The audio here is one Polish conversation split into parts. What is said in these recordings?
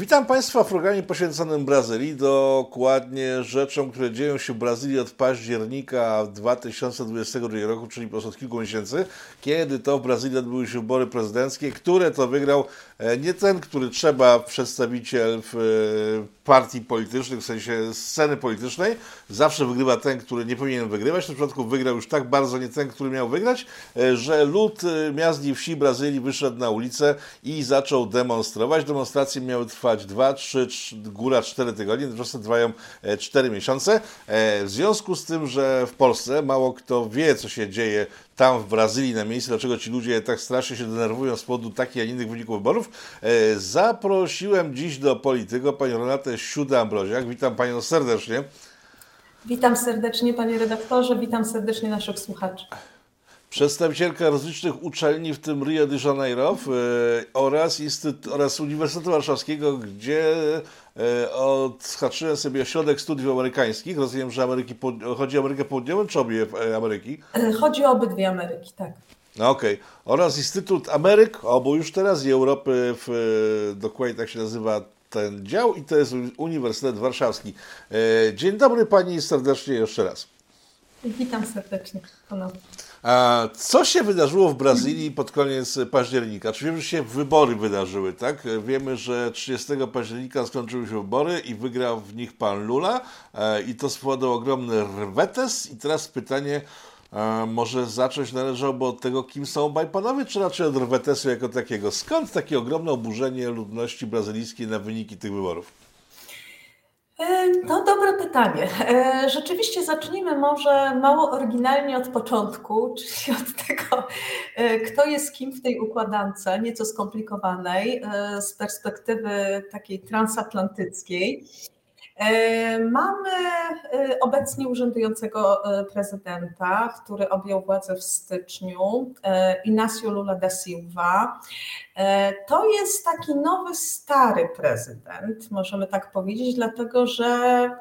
Witam Państwa w programie poświęconym Brazylii, dokładnie rzeczom, które dzieją się w Brazylii od października 2022 roku, czyli po prostu od kilku miesięcy, kiedy to w Brazylii odbyły się wybory prezydenckie, które to wygrał e, nie ten, który trzeba, przedstawiciel w e, partii politycznych, w sensie sceny politycznej, zawsze wygrywa ten, który nie powinien wygrywać. W tym przypadku wygrał już tak bardzo nie ten, który miał wygrać, e, że lud miast i wsi Brazylii wyszedł na ulicę i zaczął demonstrować. Demonstracje miały trwać trwać 2, 3, 3 góra 4 tygodnie, tymczasem trwają 4 e, miesiące. E, w związku z tym, że w Polsce mało kto wie, co się dzieje tam w Brazylii na miejscu, dlaczego ci ludzie tak strasznie się denerwują z powodu takich, a innych wyników wyborów, e, zaprosiłem dziś do polityko panią Renatę Siudę-Ambroziak. Witam panią serdecznie. Witam serdecznie panie redaktorze, witam serdecznie naszych słuchaczy przedstawicielka rozlicznych uczelni, w tym Rio de Janeiro oraz, Instytut, oraz Uniwersytetu Warszawskiego, gdzie e, odhaczyłem sobie ośrodek studiów amerykańskich. Rozumiem, że Ameryki, chodzi o Amerykę Południową czy obie e, Ameryki? E, chodzi o obydwie Ameryki, tak. No okej. Okay. Oraz Instytut Ameryk, obu już teraz, i Europy, w, dokładnie tak się nazywa ten dział i to jest Uniwersytet Warszawski. Dzień dobry Pani serdecznie jeszcze raz. Witam serdecznie ponownie. Co się wydarzyło w Brazylii pod koniec października? Czy wiemy, że się wybory wydarzyły, tak? Wiemy, że 30 października skończyły się wybory i wygrał w nich pan Lula e, i to spowodowało ogromny rwetes. I teraz pytanie, e, może zacząć należałoby od tego, kim są obaj panowie, czy raczej od rwetesu jako takiego? Skąd takie ogromne oburzenie ludności brazylijskiej na wyniki tych wyborów? E, no, dobre pytanie. E, rzeczywiście zacznijmy może mało oryginalnie od początku, czyli od tego, e, kto jest kim w tej układance, nieco skomplikowanej, z perspektywy takiej transatlantyckiej. Mamy obecnie urzędującego prezydenta, który objął władzę w styczniu, Inácio Lula da Silva. E, to jest taki nowy, stary prezydent, możemy tak powiedzieć, dlatego że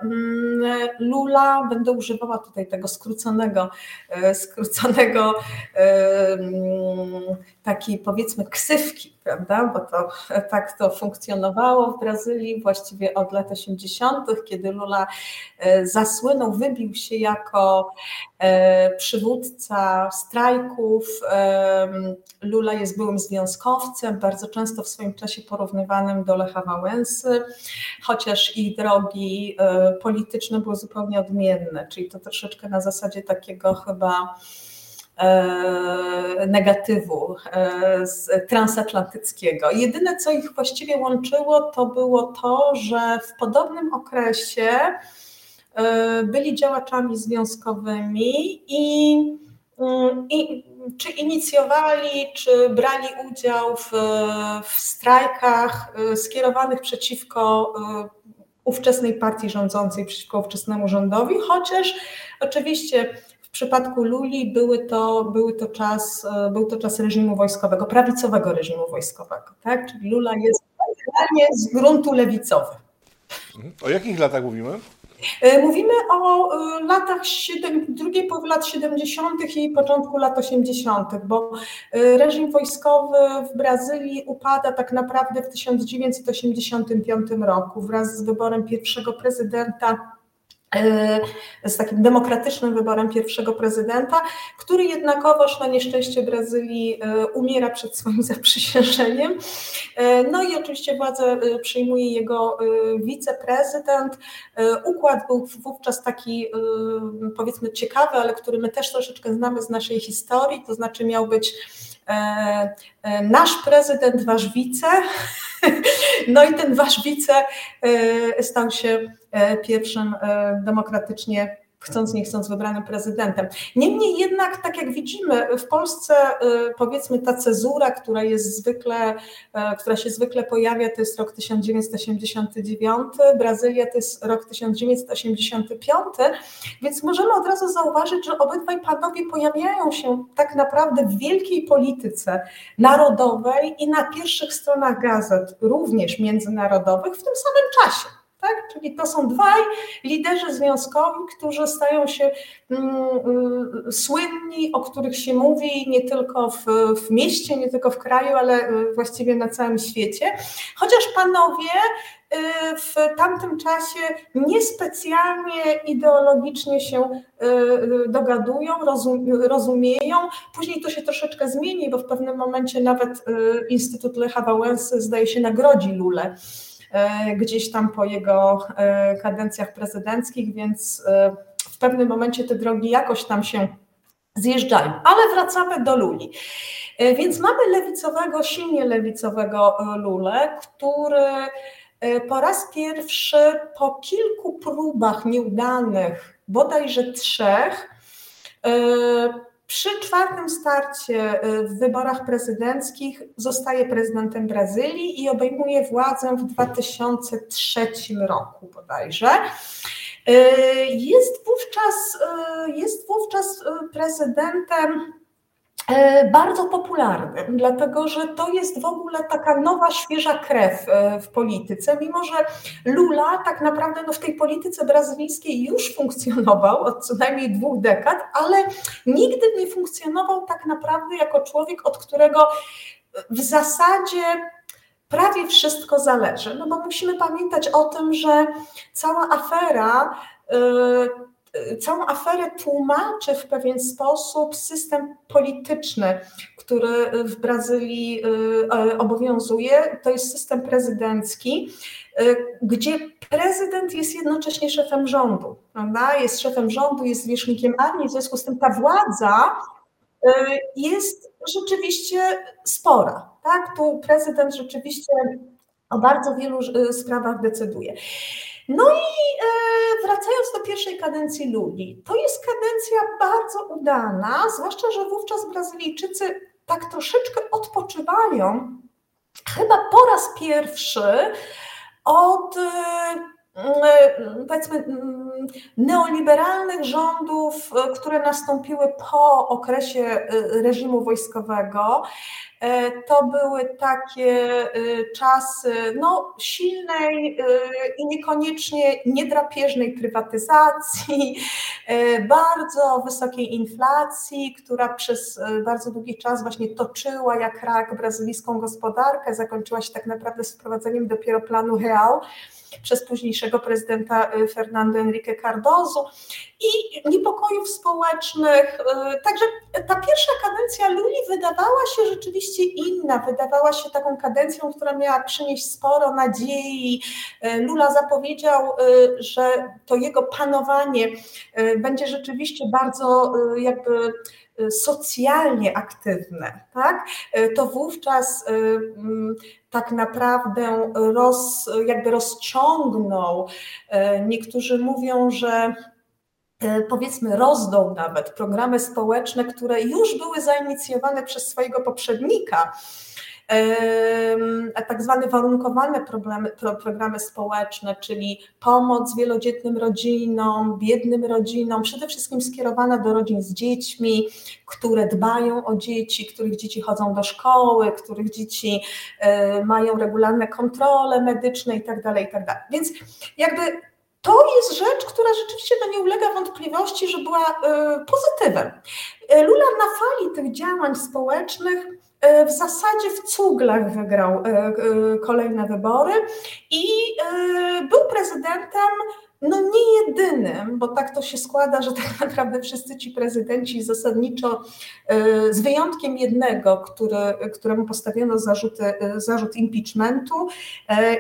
mm, Lula, będę używała tutaj tego skróconego, e, skróconego mm, takiej powiedzmy ksywki, prawda, bo to tak to funkcjonowało w Brazylii właściwie od lat 80., kiedy Lula e, zasłynął, wybił się jako przywódca strajków. Lula jest byłym związkowcem, bardzo często w swoim czasie porównywanym do Lecha Wałęsy, chociaż ich drogi e, polityczne były zupełnie odmienne, czyli to troszeczkę na zasadzie takiego chyba e, negatywu e, transatlantyckiego. Jedyne, co ich właściwie łączyło, to było to, że w podobnym okresie byli działaczami związkowymi i, i czy inicjowali, czy brali udział w, w strajkach y, skierowanych przeciwko y, ówczesnej partii rządzącej, przeciwko ówczesnemu rządowi, chociaż oczywiście w przypadku Luli były to, były to czas, y, był to czas reżimu wojskowego, prawicowego reżimu wojskowego. Tak? Czyli Lula jest z gruntu lewicowy. O jakich latach mówimy? E, mówimy o e, latach, drugiej połowy lat 70. i początku lat 80., bo e, reżim wojskowy w Brazylii upada tak naprawdę w 1985 roku wraz z wyborem pierwszego prezydenta z takim demokratycznym wyborem pierwszego prezydenta, który jednakowoż na nieszczęście Brazylii e, umiera przed swoim zaprzysiężeniem. E, no i oczywiście władzę przyjmuje jego wiceprezydent. Układ był wówczas taki powiedzmy ciekawy, ale który my też troszeczkę znamy z naszej historii, to znaczy miał być nasz prezydent, wasz wice, no i ten wasz wice stał się E, pierwszym e, demokratycznie chcąc nie chcąc wybranym prezydentem. Niemniej jednak, tak jak widzimy, w Polsce e, powiedzmy ta cezura, która jest zwykle, która się zwykle pojawia, to jest rok 1989, Brazylia to jest rok 1985, więc możemy od razu zauważyć, że obydwaj panowie pojawiają się tak naprawdę w wielkiej polityce narodowej i na pierwszych stronach gazet, również międzynarodowych w tym samym czasie. Tak? Czyli to są dwaj liderzy związkowi, którzy stają się mm, y, słynni, o których się mówi nie tylko w, w mieście, nie tylko w kraju, ale y, właściwie na całym świecie. Chociaż panowie y, w tamtym czasie niespecjalnie ideologicznie się dogadują, rozumieją. Później to się troszeczkę zmieni, bo w pewnym momencie nawet Instytut Lecha Wałęsy zdaje się nagrodzi Lulę gdzieś tam po jego e, kadencjach prezydenckich, więc e, w pewnym momencie te drogi jakoś tam się zjeżdżają. Ale wracamy do Luli. Więc mamy lewicowego, silnie lewicowego Lulę, który po raz pierwszy po kilku próbach nieudanych, bodajże trzech, przy czwartym starcie y, w wyborach prezydenckich zostaje prezydentem Brazylii i obejmuje władzę w 2003 roku bodajże. Y, jest wówczas, y, jest wówczas prezydentem bardzo popularnym, dlatego że to jest w ogóle taka nowa, świeża krew e, w polityce, mimo że Lula tak naprawdę no, w tej polityce brazylijskiej już funkcjonował od co najmniej dwóch dekad, ale nigdy nie funkcjonował tak naprawdę jako człowiek, od którego w zasadzie prawie wszystko zależy. No bo musimy pamiętać o tym, że cała afera e, całą aferę tłumaczy w pewien sposób system polityczny, który w Brazylii y, obowiązuje. To jest system prezydencki, y, gdzie prezydent jest jednocześnie szefem rządu, prawda? Jest szefem rządu, jest zwierzchnikiem armii, w związku z tym ta władza y, jest rzeczywiście spora. Tak? Tu prezydent rzeczywiście o bardzo wielu sprawach decyduje. No i e, wracając do pierwszej kadencji Luli, to jest kadencja bardzo udana, zwłaszcza, że wówczas Brazylijczycy tak troszeczkę odpoczywają, chyba po raz pierwszy od e, E, powiedzmy mm, neoliberalnych rządów, które nastąpiły po okresie reżimu wojskowego. To były takie czasy no, silnej i niekoniecznie niedrapieżnej prywatyzacji, bardzo wysokiej inflacji, która przez bardzo długi czas właśnie toczyła jak rak brazylijską gospodarkę, zakończyła się tak naprawdę z wprowadzeniem dopiero planu Real przez późniejszego prezydenta Fernando Henrique Cardozo i niepokojów społecznych. Także ta pierwsza kadencja Luli wydawała się rzeczywiście inna, wydawała się taką kadencją, która miała przynieść sporo nadziei. Y, Lula zapowiedział, że to jego panowanie będzie rzeczywiście bardzo jakby socjalnie aktywne, tak? to wówczas tak naprawdę roz, jakby rozciągnął. E, niektórzy mówią, że e, powiedzmy rozdał nawet programy społeczne, które już były zainicjowane przez swojego poprzednika tak zwane warunkowane problemy, programy społeczne, czyli pomoc wielodzietnym rodzinom, biednym rodzinom, przede wszystkim skierowana do rodzin z dziećmi, które dbają o dzieci, których dzieci chodzą do szkoły, których dzieci e, mają regularne kontrole medyczne itd. Tak itd. Tak Więc jakby to jest rzecz, która rzeczywiście no, nie ulega wątpliwości, że była y, pozytywem. E, Lula na fali tych działań społecznych E, w zasadzie w cuglach wygrał e, e, kolejne wybory i był prezydentem no nie jedynym, bo tak to się składa, że tak naprawdę wszyscy ci prezydenci zasadniczo, z wyjątkiem jednego, który, któremu postawiono zarzuty, zarzut impeachmentu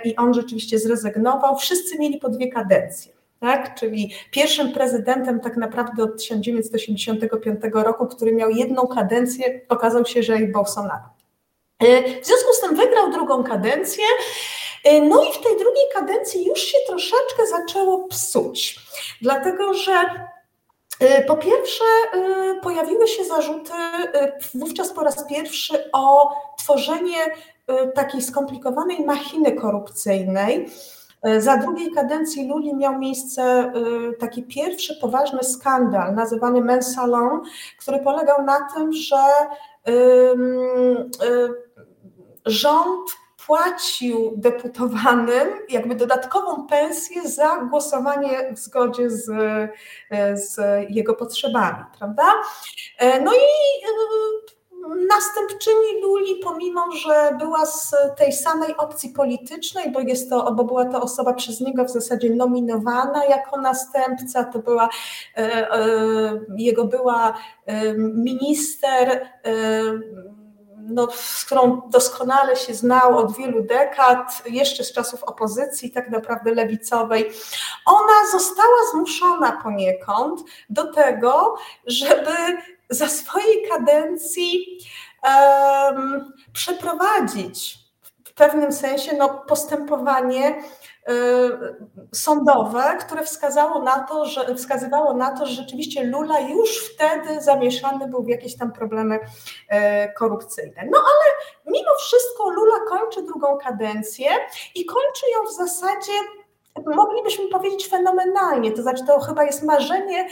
i on rzeczywiście zrezygnował, wszyscy mieli po dwie kadencje tak? czyli pierwszym prezydentem tak naprawdę od 1985 roku, który miał jedną kadencję, okazał się, i Bolsonaro. E, w związku z tym wygrał drugą kadencję, e, no i w tej drugiej kadencji już się troszeczkę zaczęło psuć, dlatego że e, po pierwsze, pojawiły się zarzuty wówczas po raz pierwszy o tworzenie takiej skomplikowanej machiny korupcyjnej, E, za drugiej kadencji Luli miał miejsce e, taki pierwszy poważny skandal nazywany Mensalon, który polegał na tym, że e, rząd płacił deputowanym jakby dodatkową pensję za głosowanie w zgodzie z, z jego potrzebami, prawda? No i następczyni Luli, pomimo że była z tej samej opcji politycznej, bo, jest to, bo była to osoba przez niego w zasadzie nominowana jako następca, to była e, e, jego była e, minister no, z którą doskonale się znał od wielu dekad, jeszcze z czasów opozycji, tak naprawdę lewicowej, ona została zmuszona poniekąd do tego, żeby za swojej kadencji um, przeprowadzić w pewnym sensie no, postępowanie sądowe, które wskazało na to, że, wskazywało na to, że rzeczywiście Lula już wtedy zamieszany był w jakieś tam problemy e, korupcyjne. No ale mimo wszystko Lula kończy drugą kadencję i kończy ją w zasadzie moglibyśmy powiedzieć fenomenalnie, to znaczy to chyba jest marzenie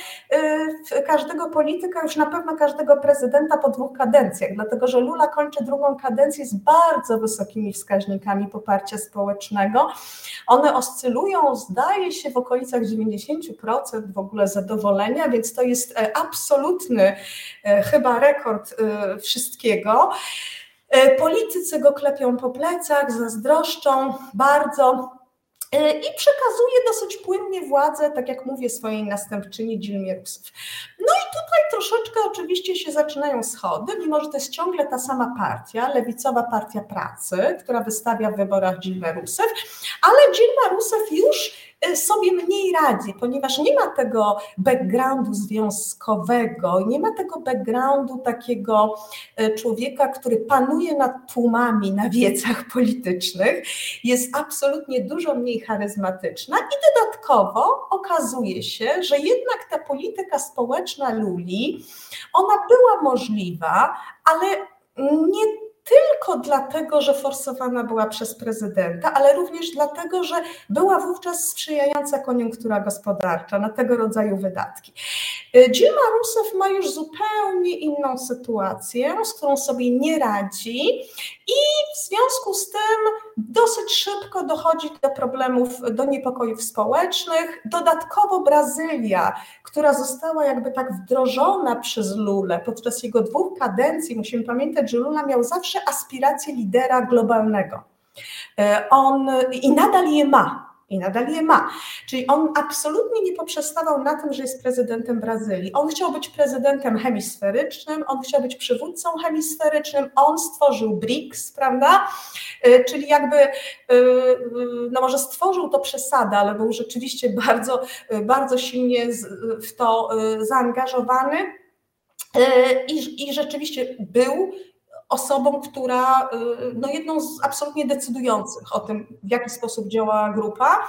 y, każdego polityka, już na pewno każdego prezydenta po dwóch kadencjach, dlatego że Lula kończy drugą kadencję z bardzo wysokimi wskaźnikami poparcia społecznego. One oscylują, zdaje się, w okolicach 90% w ogóle zadowolenia, więc to jest e, absolutny e, chyba rekord e, wszystkiego. Politycy go klepią po plecach, zazdroszczą bardzo. E, i przekazuje dosyć płynnie władzę, tak jak mówię, swojej następczyni Dilmie Rousseff. No i tutaj troszeczkę oczywiście się zaczynają schody, mimo że to jest ciągle ta sama partia, lewicowa partia pracy, która wystawia w wyborach Dilmę Rousseff, ale Dilma Rousseff już Y, sobie mniej radzi, ponieważ nie ma tego backgroundu związkowego, nie ma tego backgroundu takiego y, człowieka, który panuje nad tłumami na wiecach politycznych, jest absolutnie dużo mniej charyzmatyczna i dodatkowo okazuje się, że jednak ta polityka społeczna Luli, ona była możliwa, ale nie tylko dlatego, że forsowana była przez prezydenta, ale również dlatego, że była wówczas sprzyjająca koniunktura gospodarcza na tego rodzaju wydatki. Y, Dilma Rousseff ma już zupełnie inną sytuację, z którą sobie nie radzi i w związku z tym dosyć szybko dochodzi do problemów, do niepokojów społecznych. Dodatkowo Brazylia, która została jakby tak wdrożona przez Lulę podczas jego dwóch kadencji, musimy pamiętać, że Lula miał zawsze aspiracje lidera globalnego. E, on i nadal je ma, i nadal je ma. Czyli on absolutnie nie poprzestawał na tym, że jest prezydentem Brazylii. On chciał być prezydentem hemisferycznym, on chciał być przywódcą hemisferycznym, on stworzył BRICS, prawda? E, czyli jakby, e, no może stworzył to przesadę, ale był rzeczywiście bardzo, bardzo silnie w to zaangażowany. I, I rzeczywiście był osobą, która, y, no jedną z absolutnie decydujących o tym, w jaki sposób działa grupa.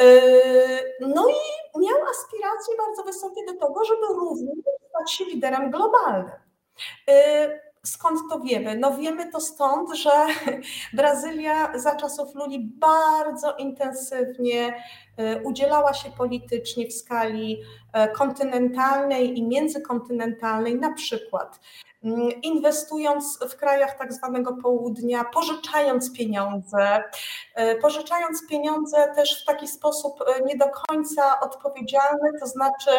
Y, no i miał aspiracje bardzo wysokie do tego, żeby również stać się liderem globalnym. Y, skąd to wiemy? No wiemy to stąd, że Brazylia za czasów Luli bardzo intensywnie udzielała się politycznie w skali kontynentalnej i międzykontynentalnej, na przykład inwestując w krajach tak zwanego południa, pożyczając pieniądze, e, pożyczając pieniądze też w taki sposób e, nie do końca odpowiedzialny, to znaczy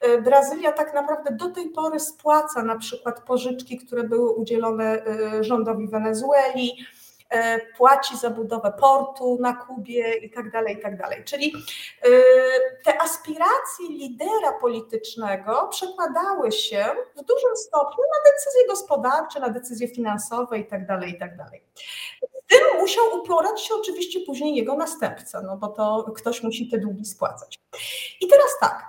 e, Brazylia tak naprawdę do tej pory spłaca na przykład pożyczki, które były udzielone rządowi Wenezueli, płaci za budowę portu na Kubie i tak dalej, i tak dalej. Czyli e, te aspiracje lidera politycznego przekładały się w dużym stopniu na decyzje gospodarcze, na decyzje finansowe i tak dalej, i tak dalej. Z tym musiał uporać się oczywiście później jego następca, no bo to ktoś musi te długi spłacać. I teraz tak,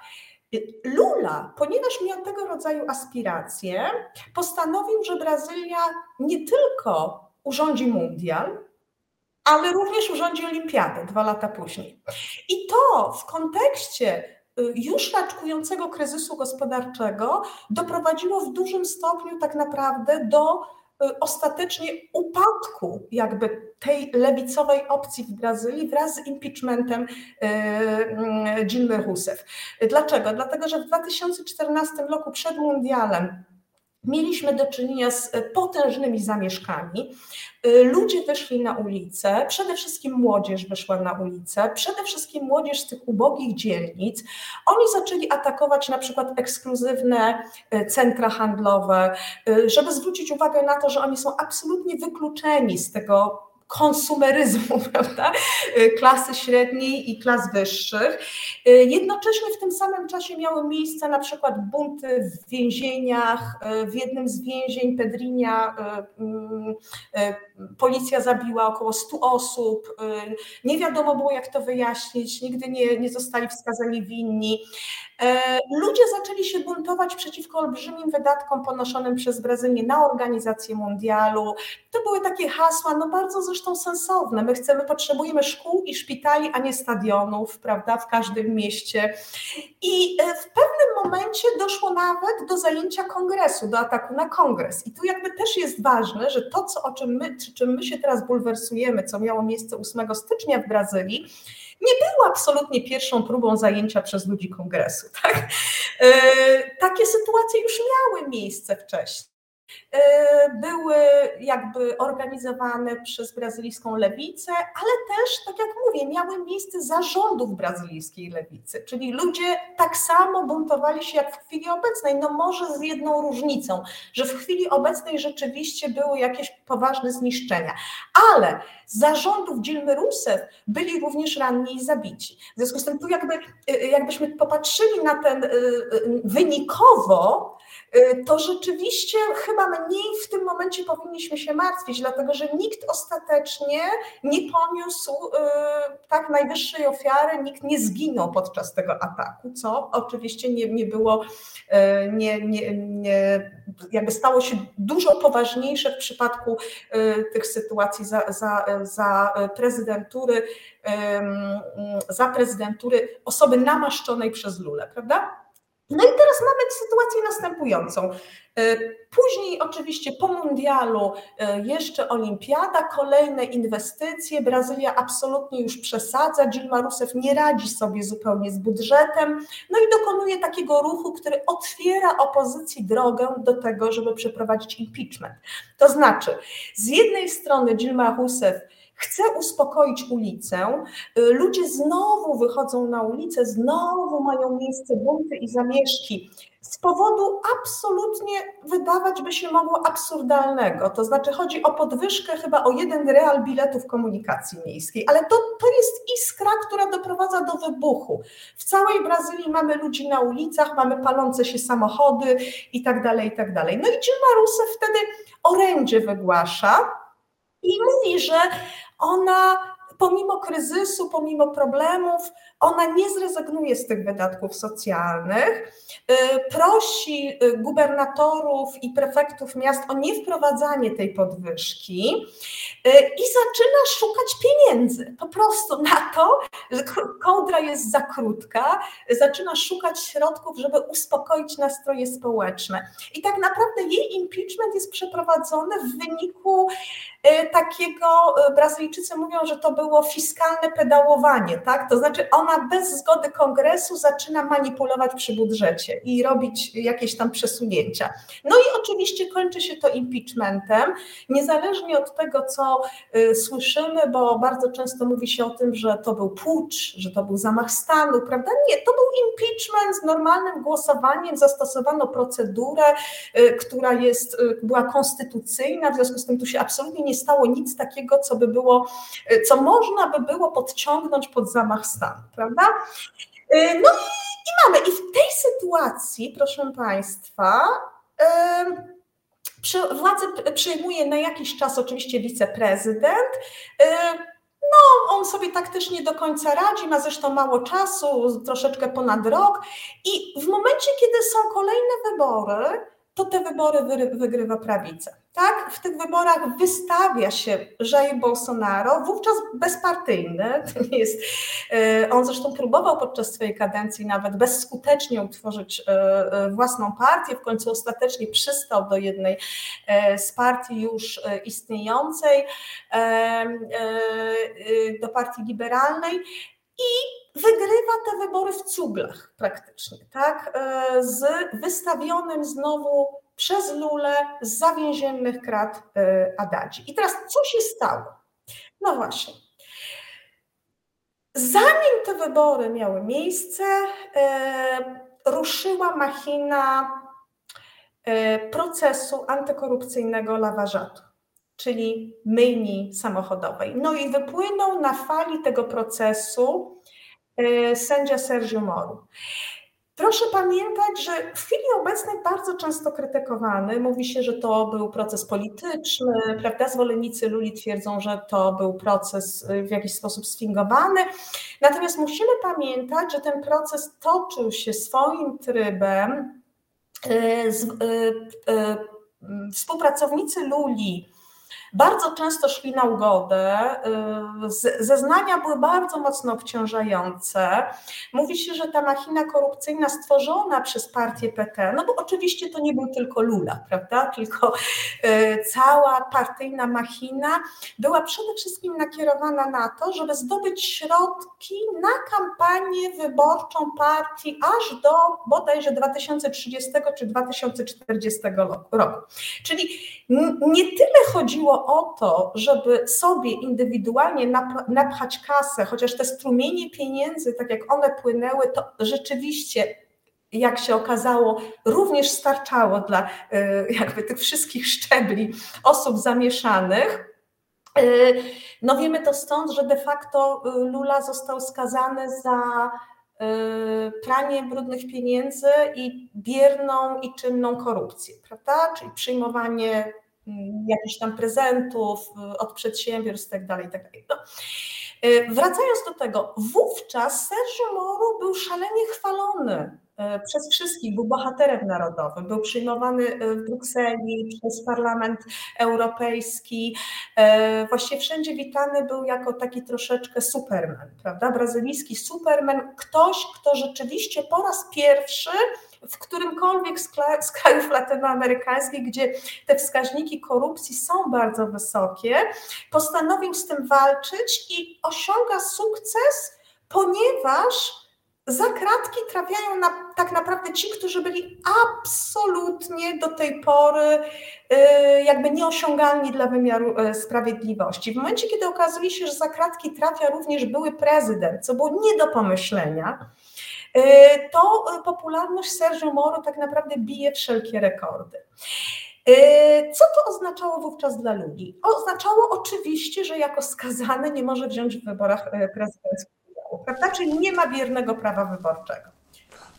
Lula, ponieważ miał tego rodzaju aspiracje, postanowił, że Brazylia nie tylko urządzi mundial, ale również urządzi olimpiadę dwa lata później. I to w kontekście y, już raczkującego kryzysu gospodarczego doprowadziło w dużym stopniu tak naprawdę do y, ostatecznie upadku jakby tej lewicowej opcji w Brazylii wraz z impeachmentem y, Dilmy Rousseff. Dlaczego? Dlatego, że w 2014 roku przed mundialem Mieliśmy do czynienia z potężnymi zamieszkami. Ludzie wyszli na ulicę, przede wszystkim młodzież wyszła na ulicę, przede wszystkim młodzież z tych ubogich dzielnic. Oni zaczęli atakować na przykład ekskluzywne centra handlowe, żeby zwrócić uwagę na to, że oni są absolutnie wykluczeni z tego konsumeryzmu, prawda, klasy średniej i klas wyższych. Jednocześnie w tym samym czasie miały miejsce na przykład bunty w więzieniach. W jednym z więzień Pedrinia policja zabiła około 100 osób. Nie wiadomo było, jak to wyjaśnić, nigdy nie, nie zostali wskazani winni. E, ludzie zaczęli się buntować przeciwko olbrzymim wydatkom ponoszonym przez Brazylię na organizację mundialu. To były takie hasła, no bardzo zresztą sensowne. My chcemy, potrzebujemy szkół i szpitali, a nie stadionów, prawda, w każdym mieście. I e, w pewnym momencie doszło nawet do zajęcia kongresu, do ataku na kongres. I tu jakby też jest ważne, że to, co, o czym my, czym my się teraz bulwersujemy, co miało miejsce 8 stycznia w Brazylii, nie było absolutnie pierwszą próbą zajęcia przez ludzi kongresu. Tak? E, takie sytuacje już miały miejsce wcześniej. E, były jakby organizowane przez brazylijską lewicę, ale też, tak jak mówię, miały miejsce zarządów brazylijskiej lewicy, czyli ludzie tak samo buntowali się jak w chwili obecnej, no może z jedną różnicą, że w chwili obecnej rzeczywiście były jakieś poważne zniszczenia, ale zarządów Dilmy Rousseff byli również ranni i zabici. W związku z tym tu jakby, e, jakbyśmy popatrzyli na ten e, wynikowo, to rzeczywiście chyba mniej w tym momencie powinniśmy się martwić, dlatego że nikt ostatecznie nie poniósł y, tak najwyższej ofiary, nikt nie zginął podczas tego ataku, co oczywiście nie, nie było, y, nie, nie, nie, jakby stało się dużo poważniejsze w przypadku tych sytuacji za, za, za prezydentury, za prezydentury osoby namaszczonej przez Lulę, prawda? No i teraz mamy sytuację następującą. E, później oczywiście po mundialu e, jeszcze olimpiada, kolejne inwestycje. Brazylia absolutnie już przesadza. Dilma Rousseff nie radzi sobie zupełnie z budżetem. No i dokonuje takiego ruchu, który otwiera opozycji drogę do tego, żeby przeprowadzić impeachment. To znaczy, z jednej strony Dilma Rousseff chce uspokoić ulicę. Y, ludzie znowu wychodzą na ulicę, znowu mają miejsce bunty i zamieszki z powodu absolutnie wydawać by się mogło absurdalnego. To znaczy chodzi o podwyżkę chyba o jeden real biletów komunikacji miejskiej, ale to, to jest iskra, która doprowadza do wybuchu. W całej Brazylii mamy ludzi na ulicach, mamy palące się samochody i tak dalej, i tak dalej. No i Dilma Rousseff wtedy orędzie wygłasza, i mówi, że ona pomimo kryzysu, pomimo problemów, ona nie zrezygnuje z tych wydatków socjalnych. Y, prosi y, gubernatorów i prefektów miast o niewprowadzanie tej podwyżki y, i zaczyna szukać pieniędzy. Po prostu na to, że kołdra jest za krótka, zaczyna szukać środków, żeby uspokoić nastroje społeczne. I tak naprawdę jej impeachment jest przeprowadzony w wyniku takiego, Brazylijczycy mówią, że to było fiskalne pedałowanie, tak? To znaczy ona bez zgody kongresu zaczyna manipulować przy budżecie i robić jakieś tam przesunięcia. No i oczywiście kończy się to impeachmentem, niezależnie od tego, co y, słyszymy, bo bardzo często mówi się o tym, że to był pucz, że to był zamach stanu, prawda? Nie, to był impeachment z normalnym głosowaniem, zastosowano procedurę, y, która jest, y, była konstytucyjna, w związku z tym tu się absolutnie nie stało nic takiego, co by było, co można by było podciągnąć pod zamach stanu, prawda? Y, no i, i mamy. I w tej sytuacji, proszę Państwa, władzę przejmuje na jakiś czas oczywiście wiceprezydent. Y, no, on sobie tak też nie do końca radzi, ma zresztą mało czasu, troszeczkę ponad rok. I w momencie, kiedy są kolejne wybory, to te wybory wygrywa prawica. Tak, w tych wyborach wystawia się Jair Bolsonaro, wówczas bezpartyjny. Jest, e, on zresztą próbował podczas swojej kadencji nawet bezskutecznie utworzyć e, e, własną partię, w końcu ostatecznie przystał do jednej z partii już istniejącej, do partii liberalnej i wygrywa te wybory w cuglach praktycznie, tak? Z wystawionym znowu przez Lulę z zawięziennych krat e, Adadzi. I teraz co się stało? No właśnie. Zanim te wybory miały miejsce, e, ruszyła machina procesu antykorupcyjnego laważatu, czyli myjni samochodowej. No i wypłynął na fali tego procesu sędzia Sergio Moru. Proszę pamiętać, że w chwili obecnej bardzo często krytykowany. Mówi się, że to był proces polityczny, prawda? Zwolennicy Luli twierdzą, że to był proces y, w jakiś sposób sfingowany. Natomiast musimy pamiętać, że ten proces toczył się swoim trybem. Y, y, współpracownicy Luli bardzo często szli na ugodę. Y, zeznania były bardzo mocno obciążające. Mówi się, że ta machina korupcyjna stworzona przez partię PT, no bo oczywiście to nie był tylko Lula, prawda, tylko y, cała partyjna machina była przede wszystkim nakierowana na to, żeby zdobyć środki na kampanię wyborczą partii aż do bodajże 2030 czy 2040 roku. Czyli nie tyle chodziło o to, żeby sobie indywidualnie napchać kasę, chociaż te strumienie pieniędzy, tak jak one płynęły, to rzeczywiście jak się okazało, również starczało dla y, jakby tych wszystkich szczebli osób zamieszanych. Y, no wiemy to stąd, że de facto y, Lula został skazany za pranie brudnych pieniędzy i bierną i czynną korupcję, prawda? Czyli przyjmowanie jakichś tam prezentów y, od przedsiębiorstw itd. Tak itd. Tak no. Y, wracając do tego, wówczas Sergio Moro był szalenie chwalony y, przez wszystkich, był bohaterem narodowym, był przyjmowany w Brukseli przez Parlament Europejski, właściwie wszędzie witany był jako taki troszeczkę superman, prawda, brazylijski superman, ktoś, kto rzeczywiście po raz pierwszy w którymkolwiek z krajów latynoamerykańskich, gdzie te wskaźniki korupcji są bardzo wysokie, postanowił z tym walczyć i osiąga sukces, ponieważ za kratki trafiają na, tak naprawdę ci, którzy byli absolutnie do tej pory y, jakby nieosiągalni dla wymiaru y, sprawiedliwości. W momencie, kiedy okazuje się, że za kratki trafia również były prezydent, co było nie do pomyślenia, to y, popularność Sergio Moro tak naprawdę bije wszelkie rekordy. Y, co to oznaczało wówczas dla ludzi? Oznaczało oczywiście, że jako skazany nie może wziąć w wyborach prezydenckich udziału, prawda? Czyli nie ma biernego prawa wyborczego.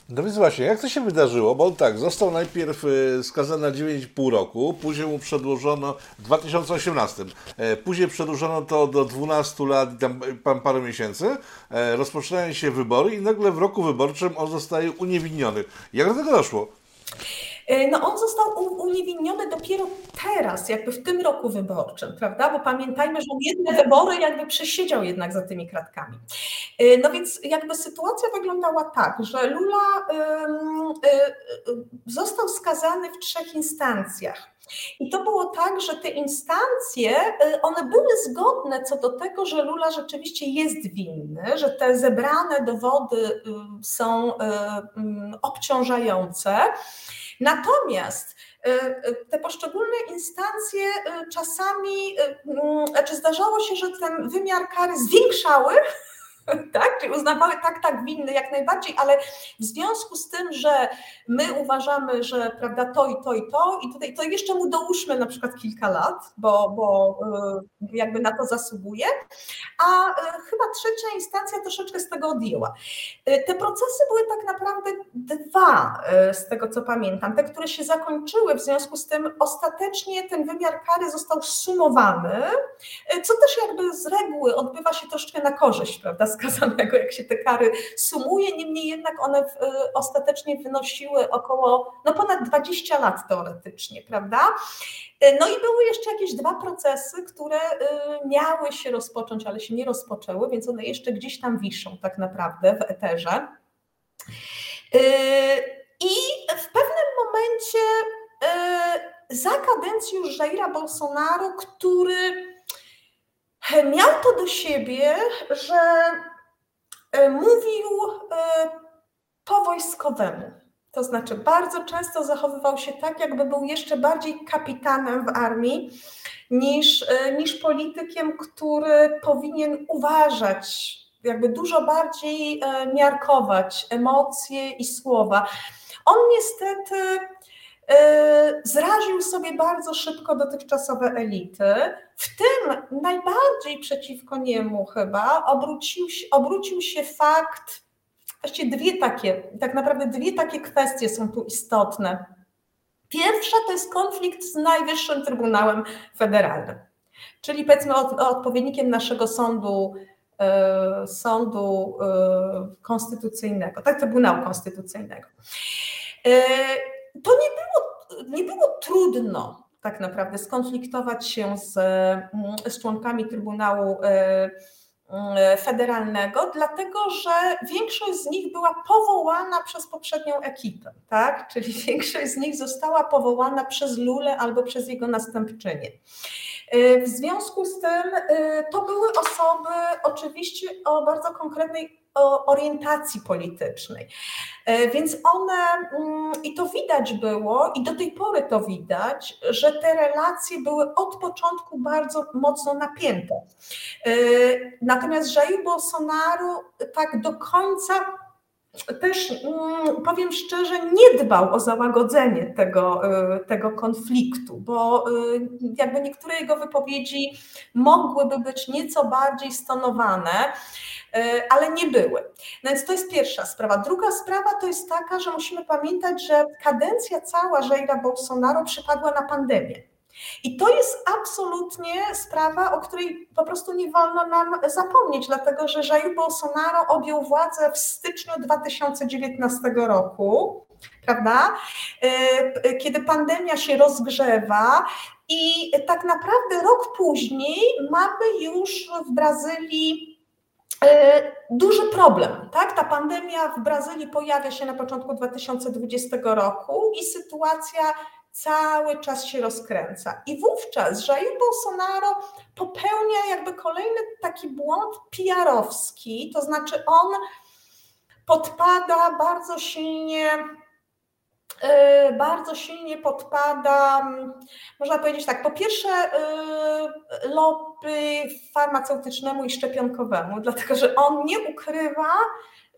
No więc właśnie, jak to się wydarzyło? Bo on tak, został najpierw e, skazany na 9,5 roku, później mu przedłużono w 2018. E, później przedłużono to do 12 lat i tam, tam parę miesięcy. E, rozpoczynają się wybory i nagle w roku wyborczym on zostaje uniewinniony. Jak do tego doszło? E, no on został uniewinniony dopiero teraz, jakby w tym roku wyborczym, prawda? Bo pamiętajmy, że on jedne wybory jakby przesiedział jednak za tymi kratkami. E, no więc jakby sytuacja wyglądała tak, że Lula e, został skazany w trzech instancjach. I to było tak, że te instancje, one były zgodne co do tego, że Lula rzeczywiście jest winny, że te zebrane dowody są obciążające. Natomiast y, y, te poszczególne instancje y, czasami, znaczy zdarzało się, że ten wymiar kary zwiększały tak? Czyli uznawały tak, tak winny jak najbardziej, ale w związku z tym, że my uważamy, że prawda, to i to i to, i tutaj to jeszcze mu dołóżmy na przykład kilka lat, bo, bo y, jakby na to zasługuje, a y, chyba trzecia instancja troszeczkę z tego odjęła. Y, te procesy były tak naprawdę dwa, z tego co pamiętam, te, które się zakończyły, w związku z tym ostatecznie ten wymiar kary został sumowany, co też jakby z reguły odbywa się troszeczkę na korzyść, prawda, skazanego, jak się te kary sumuje. Niemniej jednak one y, ostatecznie wynosiły około, no ponad 20 lat teoretycznie, prawda? Y, no i były jeszcze jakieś dwa procesy, które y, miały się rozpocząć, ale się nie rozpoczęły, więc one jeszcze gdzieś tam wiszą tak naprawdę w eterze. I w pewnym momencie za kadencji już Jaira Bolsonaro, który miał to do siebie, że E, mówił e, po wojskowemu. To znaczy, bardzo często zachowywał się tak, jakby był jeszcze bardziej kapitanem w armii niż, e, niż politykiem, który powinien uważać, jakby dużo bardziej miarkować emocje i słowa. On niestety zraził sobie bardzo szybko dotychczasowe elity. W tym najbardziej przeciwko niemu chyba obrócił, obrócił się fakt, właściwie dwie takie, tak naprawdę dwie takie kwestie są tu istotne. Pierwsza to jest konflikt z Najwyższym Trybunałem Federalnym, czyli powiedzmy odpowiednikiem naszego sądu, e, sądu e, konstytucyjnego, tak, Trybunału Konstytucyjnego. E, to nie nie było trudno tak naprawdę skonfliktować się z, z członkami Trybunału E, federalnego, dlatego że większość z nich była powołana przez poprzednią ekipę, tak? Czyli większość z nich została powołana przez Lulę albo przez jego następczynię. E, w związku z tym to były osoby oczywiście o bardzo konkretnej orientacji politycznej. E, więc one, mm, i to widać było, i do tej pory to widać, że te relacje były od początku bardzo mocno napięte. E, natomiast Jair Bolsonaro tak do końca też mm, powiem szczerze, nie dbał o załagodzenie tego, e, tego konfliktu, bo jakby niektóre jego wypowiedzi mogłyby być nieco bardziej stonowane. E, ale nie były. No więc to jest pierwsza sprawa. Druga sprawa to jest taka, że musimy pamiętać, że kadencja cała Jaira Bolsonaro przypadła na pandemię. I to jest absolutnie sprawa, o której po prostu nie wolno nam zapomnieć, dlatego że Jair Bolsonaro objął władzę w styczniu 2019 roku, prawda? E, kiedy pandemia się rozgrzewa i tak naprawdę rok później mamy już w Brazylii E, duży problem. Tak? Ta pandemia w Brazylii pojawia się na początku 2020 roku i sytuacja cały czas się rozkręca. I wówczas Jair Bolsonaro popełnia jakby kolejny taki błąd PR-owski, to znaczy on podpada bardzo silnie Y, bardzo silnie podpada, mm, można powiedzieć tak, po pierwsze y, lobby farmaceutycznemu i szczepionkowemu, dlatego że on nie ukrywa,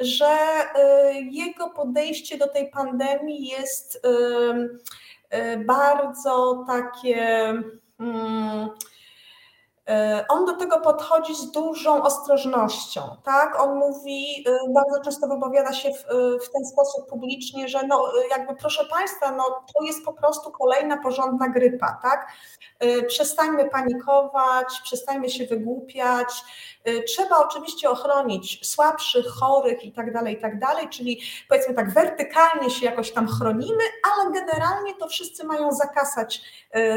że y, jego podejście do tej pandemii jest bardzo takie mm, E, on do tego podchodzi z dużą ostrożnością, tak? On mówi, e, bardzo często wypowiada się w, e, w, ten sposób publicznie, że no jakby proszę Państwa, no to jest po prostu kolejna porządna grypa, tak? Przestańmy panikować, przestańmy się wygłupiać. Trzeba oczywiście ochronić słabszych, chorych i tak dalej, i tak dalej, czyli powiedzmy tak wertykalnie się jakoś tam chronimy, ale generalnie to wszyscy mają zakasać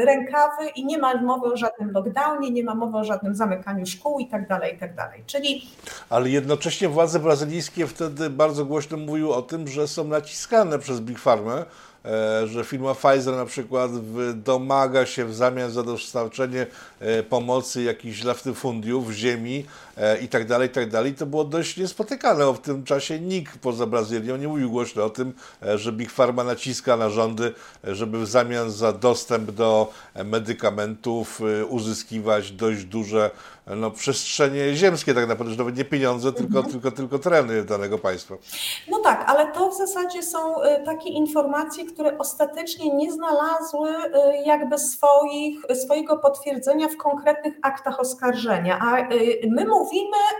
rękawy i nie ma mowy o żadnym lockdownie, nie ma mowy o żadnym zamykaniu szkół i tak dalej, i tak. Czyli... Ale jednocześnie władze brazylijskie wtedy bardzo głośno mówiły o tym, że są naciskane przez Big Pharma, e, że firma Pfizer na przykład domaga się w zamian za dostarczenie e, pomocy jakichś laftyfundiów, ziemi i tak dalej, i tak dalej. To było dość niespotykane. W tym czasie nikt poza Brazylią nie mówił głośno o tym, że Big Pharma naciska na rządy, żeby w zamian za dostęp do medykamentów uzyskiwać dość duże no, przestrzenie ziemskie tak naprawdę, że nawet nie pieniądze, tylko, mhm. tylko, tylko tereny danego państwa. No tak, ale to w zasadzie są takie informacje, które ostatecznie nie znalazły jakby swoich, swojego potwierdzenia w konkretnych aktach oskarżenia, a my mówimy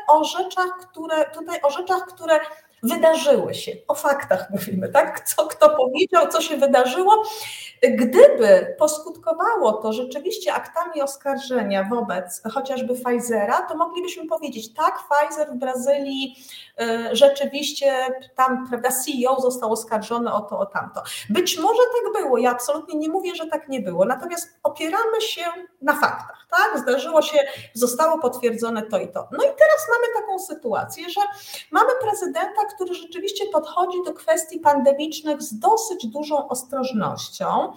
o rzeczach, które tutaj o rzeczach, które wydarzyły się, o faktach mówimy, tak? Co kto powiedział, co się wydarzyło. Gdyby poskutkowało to rzeczywiście aktami oskarżenia wobec chociażby Pfizera, to moglibyśmy powiedzieć, tak, Pfizer w Brazylii y, rzeczywiście tam, prawda, CEO został oskarżony o to, o tamto. Być może tak było, ja absolutnie nie mówię, że tak nie było, natomiast opieramy się na faktach, tak? Zdarzyło się, zostało potwierdzone to i to. No i teraz mamy taką sytuację, że mamy prezydenta, który rzeczywiście podchodzi do kwestii pandemicznych z dosyć dużą ostrożnością.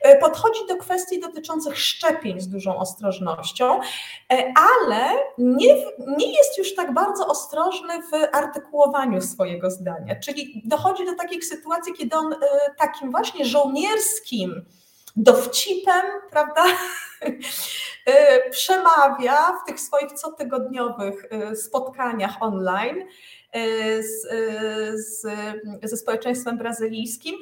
E, podchodzi do kwestii dotyczących szczepień z dużą ostrożnością, e, ale nie, nie jest już tak bardzo ostrożny w artykułowaniu swojego zdania. Czyli dochodzi do takich sytuacji, kiedy on takim właśnie żołnierskim, dowcipem, prawda? Y, przemawia w tych swoich cotygodniowych y, spotkaniach online z, y, z, ze społeczeństwem brazylijskim.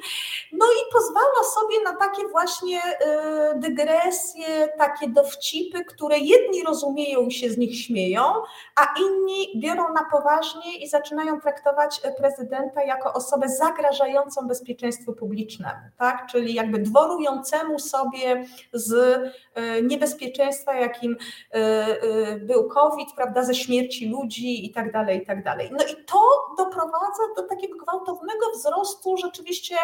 No i pozwala sobie na takie właśnie y, dygresje, takie dowcipy, które jedni rozumieją i się z nich śmieją, a inni biorą na poważnie i zaczynają traktować prezydenta jako osobę zagrażającą bezpieczeństwu publicznemu, tak? czyli jakby dworującemu sobie z niebezpieczeństwa, jakim był COVID, prawda, ze śmierci ludzi i tak dalej, i tak dalej. No i to doprowadza do takiego gwałtownego wzrostu rzeczywiście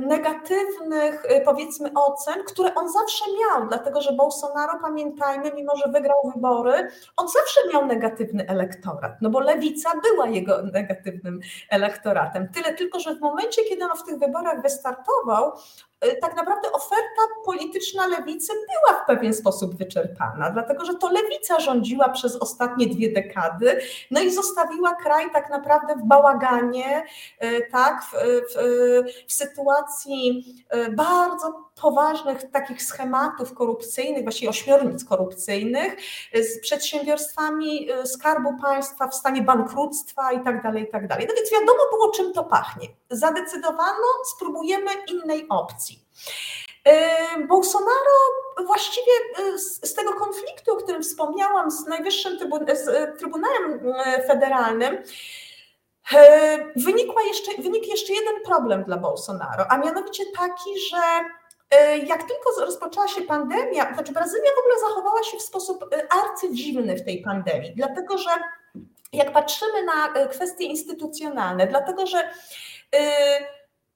negatywnych, y, powiedzmy, ocen, które on zawsze miał, dlatego że Bolsonaro, pamiętajmy, mimo że wygrał wybory, on zawsze miał negatywny elektorat, no bo lewica była jego negatywnym elektoratem. Tyle tylko, że w momencie, kiedy on w tych wyborach wystartował, tak naprawdę oferta polityczna lewicy była w pewien sposób wyczerpana, dlatego że to lewica rządziła przez ostatnie dwie dekady, no i zostawiła kraj tak naprawdę w bałaganie, y, tak, w, w, w sytuacji y, bardzo poważnych takich schematów korupcyjnych, właściwie ośmiornic korupcyjnych, z przedsiębiorstwami Skarbu Państwa w stanie bankructwa i tak dalej, i tak dalej. No więc wiadomo było, czym to pachnie. Zadecydowano, spróbujemy innej opcji. Bolsonaro właściwie z, tego konfliktu, o którym wspomniałam, z Najwyższym z Trybunałem Federalnym, wynikła jeszcze, wynikł jeszcze jeden problem dla Bolsonaro, a mianowicie taki, że jak tylko rozpoczęła się pandemia, znaczy Brazylia w ogóle zachowała się w sposób arcydziwny w tej pandemii, dlatego że jak patrzymy na kwestie instytucjonalne, dlatego że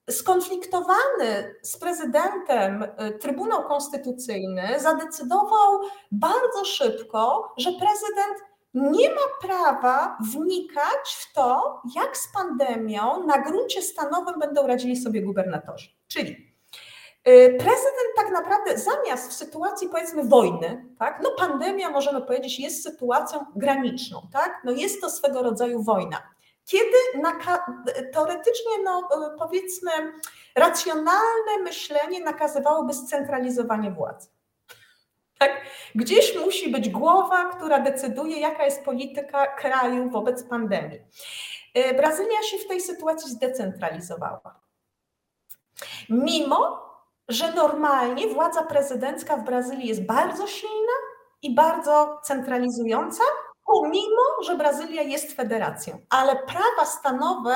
skonfliktowany z prezydentem Trybunał Konstytucyjny zadecydował bardzo szybko, że prezydent nie ma prawa wnikać w to, jak z pandemią na gruncie stanowym będą radzili sobie gubernatorzy. Czyli prezydent tak naprawdę zamiast w sytuacji powiedzmy wojny, tak, no pandemia możemy powiedzieć jest sytuacją graniczną, tak, no jest to swego rodzaju wojna kiedy teoretycznie, no, e, powiedzmy, racjonalne myślenie nakazywałoby scentralizowanie władzy. Tak? Gdzieś musi być głowa, która decyduje, jaka jest polityka kraju wobec pandemii. E, Brazylia się w tej sytuacji zdecentralizowała. Mimo, że normalnie władza prezydencka w Brazylii jest bardzo silna i bardzo centralizująca, pomimo, że Brazylia jest federacją, ale prawa stanowe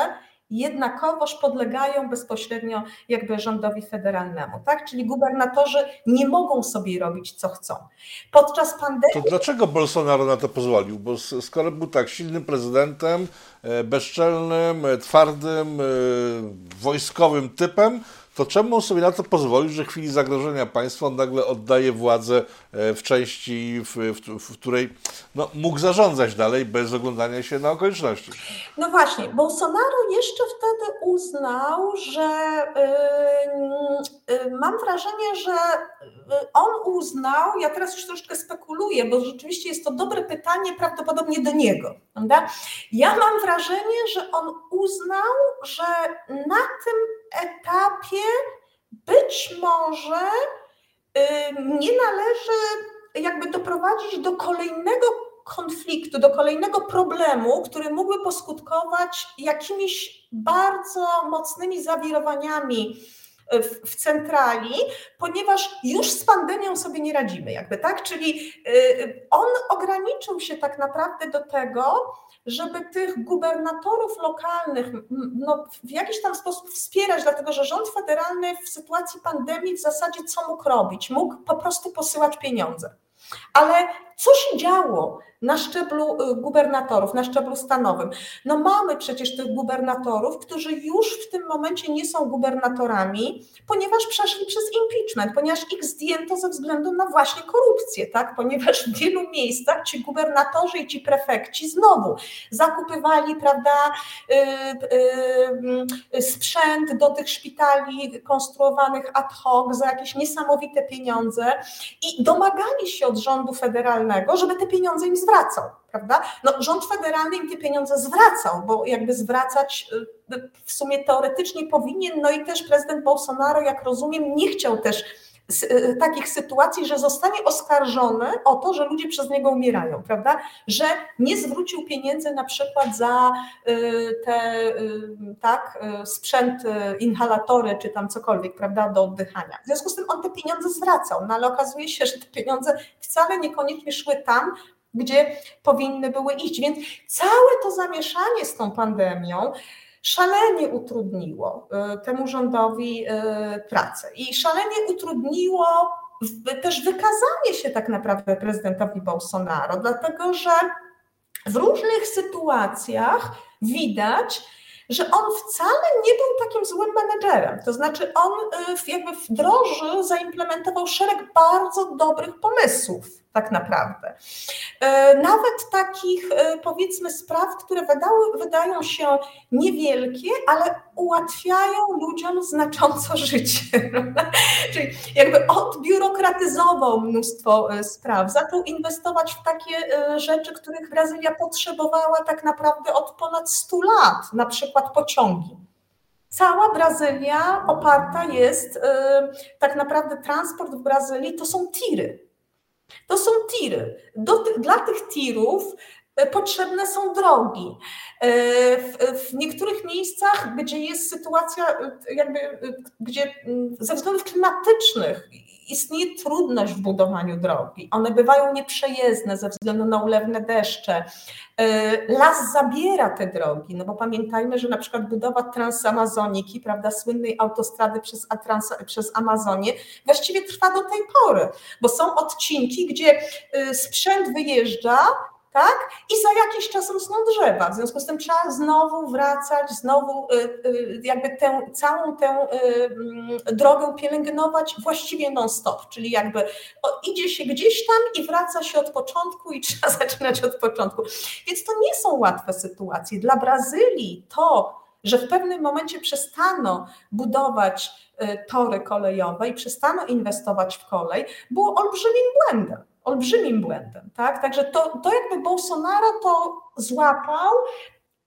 jednakowoż podlegają bezpośrednio jakby rządowi federalnemu, tak? Czyli gubernatorzy nie mogą sobie robić co chcą. Podczas pandemii... To dlaczego Bolsonaro na to pozwolił? Bo skoro był tak silnym prezydentem, e, bezczelnym, e, twardym, e, wojskowym typem, to czemu sobie na to pozwolił, że w chwili zagrożenia państwa on nagle oddaje władzę e, w części, w, w, w, której no, mógł zarządzać dalej bez oglądania się na okoliczności? No właśnie, Bolsonaro jeszcze wtedy uznał, że yy, yy, mam wrażenie, że y, on uznał, ja teraz już troszeczkę spekuluję, bo rzeczywiście jest to dobre pytanie prawdopodobnie do niego. Prawda? Ja mam wrażenie, że on uznał, że na tym etapie być może nie należy jakby doprowadzić do kolejnego konfliktu, do kolejnego problemu, który mógłby poskutkować jakimiś bardzo mocnymi zawirowaniami w, centrali, ponieważ już z pandemią sobie nie radzimy, jakby tak? Czyli y, on ograniczył się tak naprawdę do tego, żeby tych gubernatorów lokalnych no, w jakiś tam sposób wspierać, dlatego że rząd federalny w sytuacji pandemii w zasadzie co mógł robić? Mógł po prostu posyłać pieniądze. Ale co się działo na szczeblu y, gubernatorów, na szczeblu stanowym? No mamy przecież tych gubernatorów, którzy już w tym momencie nie są gubernatorami, ponieważ przeszli przez impeachment, ponieważ ich zdjęto ze względu na właśnie korupcję, tak? Ponieważ w wielu miejscach ci gubernatorzy i ci prefekci znowu zakupywali, prawda, yy, yy, sprzęt do tych szpitali konstruowanych ad hoc za jakieś niesamowite pieniądze i domagali się od rządu federalnego, żeby te pieniądze im zwracał, prawda? No, rząd federalny im te pieniądze zwracał, bo jakby zwracać y, w sumie teoretycznie powinien, no i też prezydent Bolsonaro, jak rozumiem, nie chciał też takich sytuacji, że zostanie oskarżony o to, że ludzie przez niego umierają, prawda? Że nie zwrócił pieniędzy na przykład za y, te tak, sprzęt, inhalatory czy tam cokolwiek, prawda, do oddychania. W związku z tym on te pieniądze zwracał, no ale okazuje się, że te pieniądze wcale niekoniecznie szły tam, gdzie powinny były iść. Więc całe to zamieszanie z tą pandemią szalenie utrudniło y, temu rządowi y, pracę i szalenie utrudniło też wykazanie się tak naprawdę prezydentowi Bolsonaro, dlatego że w różnych sytuacjach widać, że on wcale nie był takim złym menedżerem. To znaczy, on y, jakby wdrożył, zaimplementował szereg bardzo dobrych pomysłów tak naprawdę. E, nawet takich e, powiedzmy spraw, które wydały, wydają się niewielkie, ale ułatwiają ludziom znacząco życie. Czyli jakby odbiurokratyzował mnóstwo e, spraw, zaczął inwestować w takie rzeczy, których Brazylia potrzebowała tak naprawdę od ponad 100 lat, na przykład pociągi. Cała Brazylia oparta jest, tak naprawdę transport w Brazylii to są tiry. To są tiry. Do, dla tych tirów e, potrzebne są drogi. E, w, niektórych miejscach, gdzie jest sytuacja, e, jakby, gdzie mm, ze względów klimatycznych istnieje trudność w budowaniu drogi. One bywają nieprzejezdne ze względu na ulewne deszcze. Las zabiera te drogi, no bo pamiętajmy, że na przykład budowa Transamazoniki, prawda, słynnej autostrady przez, przez Amazonię, właściwie trwa do tej pory, bo są odcinki, gdzie y, sprzęt wyjeżdża, tak? I za jakiś czas rosną drzewa. W związku z tym trzeba znowu wracać, znowu y, y, jakby tę całą tę mm, drogę pielęgnować właściwie non-stop, czyli jakby idzie się gdzieś tam i wraca się od początku i trzeba zaczynać od początku. Więc to nie są łatwe sytuacje. Dla Brazylii to, że w pewnym momencie przestano budować y, tory kolejowe i przestano inwestować w kolej, było olbrzymim błędem olbrzymim błędem. Tak? Także to, to jakby Bolsonaro to złapał,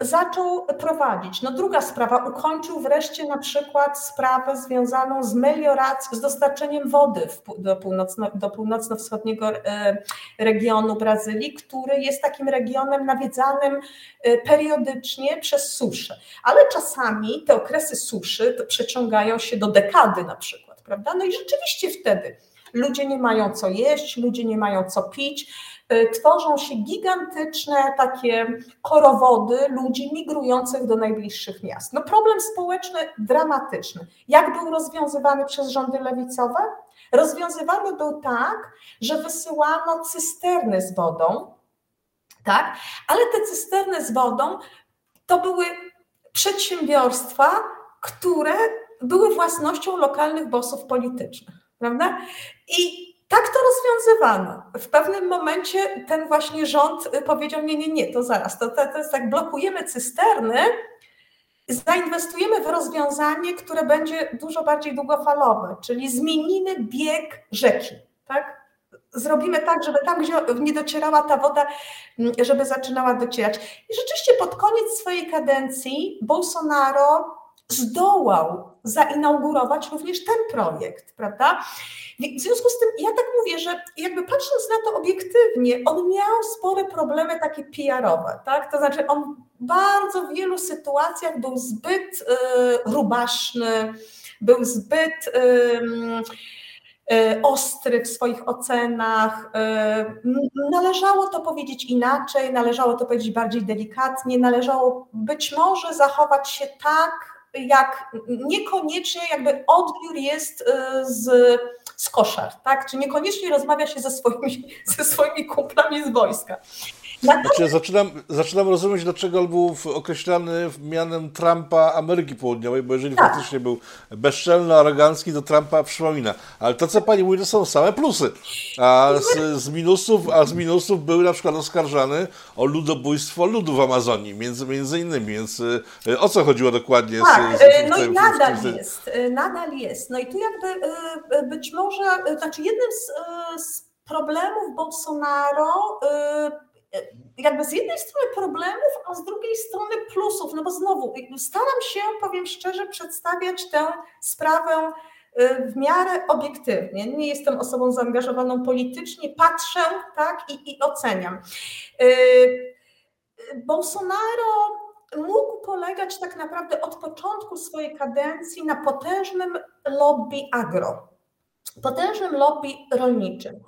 zaczął prowadzić. No druga sprawa, ukończył wreszcie na przykład sprawę związaną z melioracją, z dostarczeniem wody do, północno, do północno-wschodniego e, regionu Brazylii, który jest takim regionem nawiedzanym e, periodycznie przez suszę. Ale czasami te okresy suszy przeciągają się do dekady na przykład, prawda? No i rzeczywiście wtedy ludzie nie mają co jeść, ludzie nie mają co pić. Y, tworzą się gigantyczne takie korowody ludzi migrujących do najbliższych miast. No problem społeczny dramatyczny. Jak był rozwiązywany przez rządy lewicowe? Rozwiązywany był tak, że wysyłano cysterny z wodą, tak? ale te cysterny z wodą to były przedsiębiorstwa, które były własnością lokalnych bosów politycznych prawda? I tak to rozwiązywano. W pewnym momencie ten właśnie rząd powiedział: Nie, nie, nie, to zaraz, to, to, to jest tak, blokujemy cysterny, zainwestujemy w rozwiązanie, które będzie dużo bardziej długofalowe, czyli zmienimy bieg rzeki. Tak? Zrobimy tak, żeby tam, gdzie nie docierała ta woda, żeby zaczynała docierać. I rzeczywiście pod koniec swojej kadencji Bolsonaro zdołał zainaugurować również ten projekt, prawda? W związku z tym ja tak mówię, że jakby patrząc na to obiektywnie, on miał spore problemy takie PR-owe, tak? To znaczy on w bardzo wielu sytuacjach był zbyt y, rubaszny, był zbyt y, y, ostry w swoich ocenach. Y, należało to powiedzieć inaczej, należało to powiedzieć bardziej delikatnie, należało być może zachować się tak, jak niekoniecznie jakby odbiór jest y, z z koszar, tak? Czy niekoniecznie rozmawia się ze swoimi, ze swoimi kumplami z wojska. Znaczy, zaczynam, zaczynam rozumieć, dlaczego był określany mianem Trumpa Ameryki Południowej, bo jeżeli tak. faktycznie był bezczelny, arogancki, to Trumpa przypomina. Ale to, co pani mówi, to są same plusy. A z, z, minusów, a z minusów był na przykład oskarżany o ludobójstwo ludu w Amazonii, między, między innymi. Więc y, o co chodziło dokładnie? Tak, z, z, no i nadal jest. Y, nadal jest. No i tu jakby być może, znaczy jednym z, z problemów Bolsonaro jakby z jednej strony problemów, a z drugiej strony plusów, no bo znowu staram się, powiem szczerze, przedstawiać tę sprawę y, w miarę obiektywnie. Nie jestem osobą zaangażowaną politycznie, patrzę tak i, i oceniam. Y, Bolsonaro mógł polegać tak naprawdę od początku swojej kadencji na potężnym lobby agro potężnym lobby rolniczym.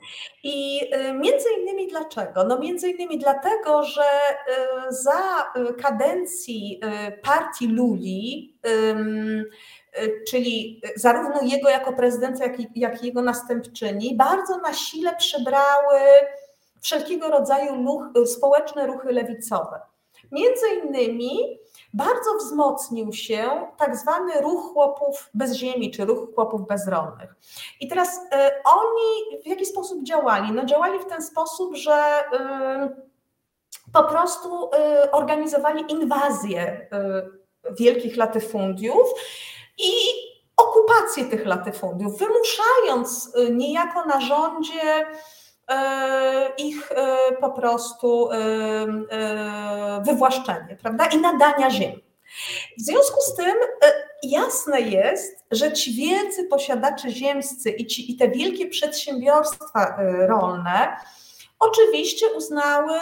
I y, między innymi dlaczego? No między innymi dlatego, że y, za y, kadencji partii Luli, czyli zarówno jego jako prezydenta, jak i, jak i jego następczyni, bardzo na sile przebrały wszelkiego rodzaju ruch, społeczne ruchy lewicowe. Między innymi bardzo wzmocnił się tak zwany ruch chłopów bez ziemi, czy ruch chłopów bezrolnych. I teraz y, oni w jaki sposób działali? No działali w ten sposób, że y, po prostu y, organizowali inwazję wielkich latyfundiów i okupację tych latyfundiów, wymuszając niejako na rządzie ich e, po prostu e, wywłaszczenie, prawda? I nadania ziemi. W związku z tym jasne jest, że ci wielcy posiadacze ziemscy i, ci, i te wielkie przedsiębiorstwa rolne oczywiście uznały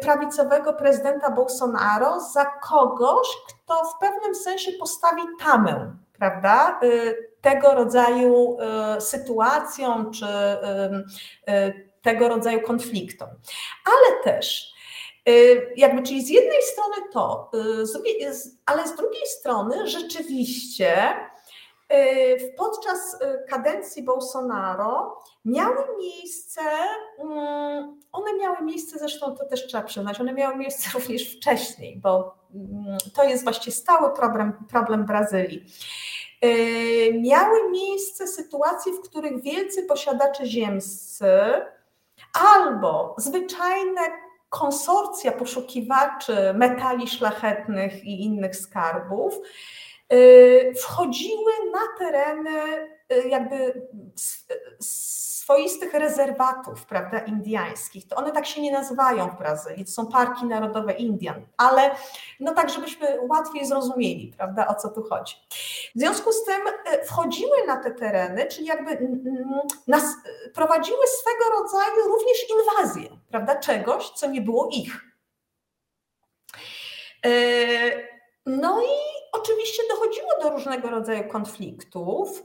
prawicowego prezydenta Bolsonaro za kogoś, kto w pewnym sensie postawi tamę, prawda? Tego rodzaju e, sytuacjom czy e, e, tego rodzaju konfliktom. Ale też jakby, czyli z jednej strony to, ale z drugiej strony rzeczywiście podczas kadencji Bolsonaro miały miejsce, mm, one miały miejsce, zresztą to też trzeba przyznać, one miały miejsce również wcześniej, bo mm, to jest właściwie stały problem, problem Brazylii. Yy, miały miejsce sytuacje, w których wielcy posiadacze ziemscy albo zwyczajne konsorcja poszukiwaczy metali szlachetnych i innych skarbów yy, wchodziły na tereny yy, jakby swoistych rezerwatów, prawda, indiańskich. To one tak się nie nazywają w Brazylii, to są parki narodowe Indian, ale no tak, żebyśmy łatwiej zrozumieli, prawda, o co tu chodzi. W związku z tym e, wchodziły na te tereny, czyli jakby nas, prowadziły swego rodzaju również inwazję, prawda, czegoś, co nie było ich. E, no i oczywiście dochodziło do różnego rodzaju konfliktów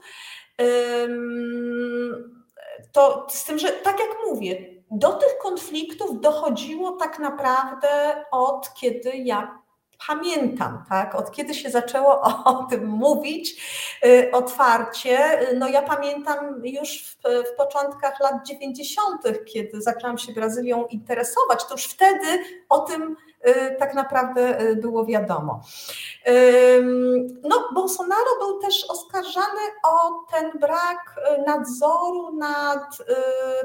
to z tym, że tak jak mówię, do tych konfliktów dochodziło tak naprawdę od kiedy ja pamiętam, tak? Od kiedy się zaczęło o tym mówić y, otwarcie. No ja pamiętam już w, w, początkach lat 90., kiedy zaczęłam się Brazylią interesować, to już wtedy o tym tak naprawdę y, było wiadomo. No, Bolsonaro był też oskarżany o ten brak y, nadzoru nad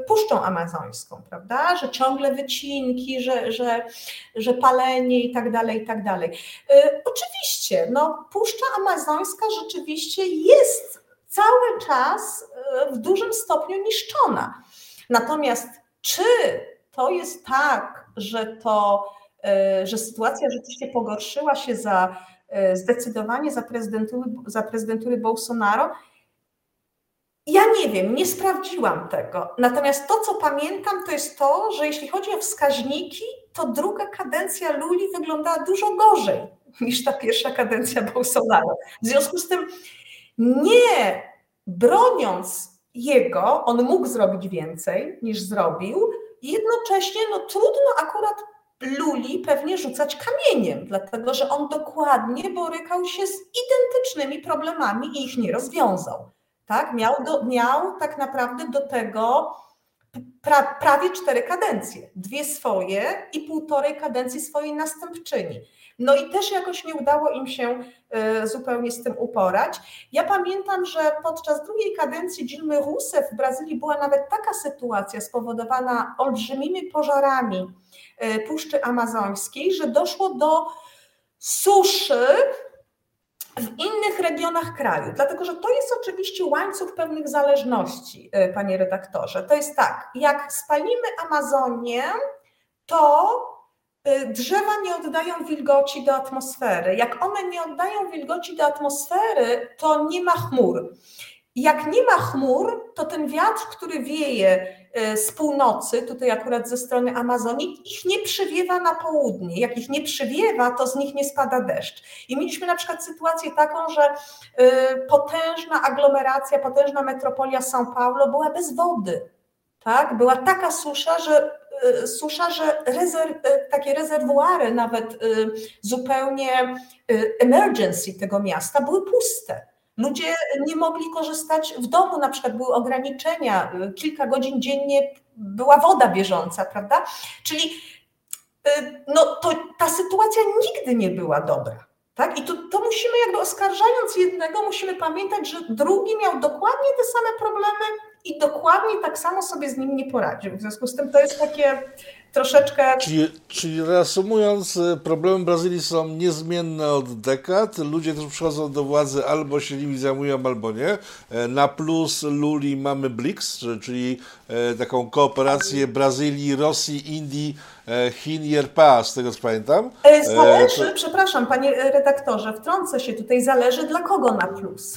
Puszczą Amazońską, prawda? Że ciągle wycinki, że, że, że palenie i tak dalej, i tak dalej. Oczywiście, no, Puszcza Amazońska rzeczywiście jest cały czas w dużym stopniu niszczona. Natomiast czy to jest tak, że to że sytuacja rzeczywiście pogorszyła się za e, zdecydowanie za prezydentury, za prezydentury Bolsonaro. Ja nie wiem, nie sprawdziłam tego. Natomiast to, co pamiętam, to jest to, że jeśli chodzi o wskaźniki, to druga kadencja Luli wyglądała dużo gorzej niż ta pierwsza kadencja Bolsonaro. W związku z tym, nie broniąc jego, on mógł zrobić więcej niż zrobił, jednocześnie no, trudno akurat Luli pewnie rzucać kamieniem, dlatego że on dokładnie borykał się z identycznymi problemami i ich nie rozwiązał. tak? Miał, do, miał tak naprawdę do tego pra, prawie cztery kadencje. Dwie swoje i półtorej kadencji swojej następczyni. No i też jakoś nie udało im się e, zupełnie z tym uporać. Ja pamiętam, że podczas drugiej kadencji Dilmy Rousseff w Brazylii była nawet taka sytuacja spowodowana olbrzymimi pożarami e, Puszczy Amazońskiej, że doszło do suszy w innych regionach kraju, dlatego że to jest oczywiście łańcuch pewnych zależności, e, panie redaktorze. To jest tak, jak spalimy Amazonię, to drzewa nie oddają wilgoci do atmosfery. Jak one nie oddają wilgoci do atmosfery, to nie ma chmur. Jak nie ma chmur, to ten wiatr, który wieje e, z północy, tutaj akurat ze strony Amazonii, ich nie przywiewa na południe. Jak ich nie przywiewa, to z nich nie spada deszcz. I mieliśmy na przykład sytuację taką, że e, potężna aglomeracja, potężna metropolia São Paulo była bez wody. Tak? Była taka susza, że e, susza, że rezerw, takie rezerwuary, nawet zupełnie emergency tego miasta, były puste. Ludzie nie mogli korzystać w domu, na przykład były ograniczenia, kilka godzin dziennie była woda bieżąca, prawda? Czyli y, no, to, ta sytuacja nigdy nie była dobra. Tak? I to, to musimy jakby oskarżając jednego, musimy pamiętać, że drugi miał dokładnie te same problemy i dokładnie tak samo sobie z nim nie poradził. W związku z tym to jest takie troszeczkę. Czyli, czyli reasumując, e, problemy Brazylii są niezmienne od dekad. Ludzie, którzy przychodzą do władzy, albo się nimi zajmują, albo nie. E, na plus Luli mamy BRICS, czyli e, taką kooperację Brazylii, Rosji, Indii, Chin i RPA, z tego co pamiętam. Zależy, to... przepraszam, panie redaktorze, wtrącę się tutaj, zależy dla kogo na plus.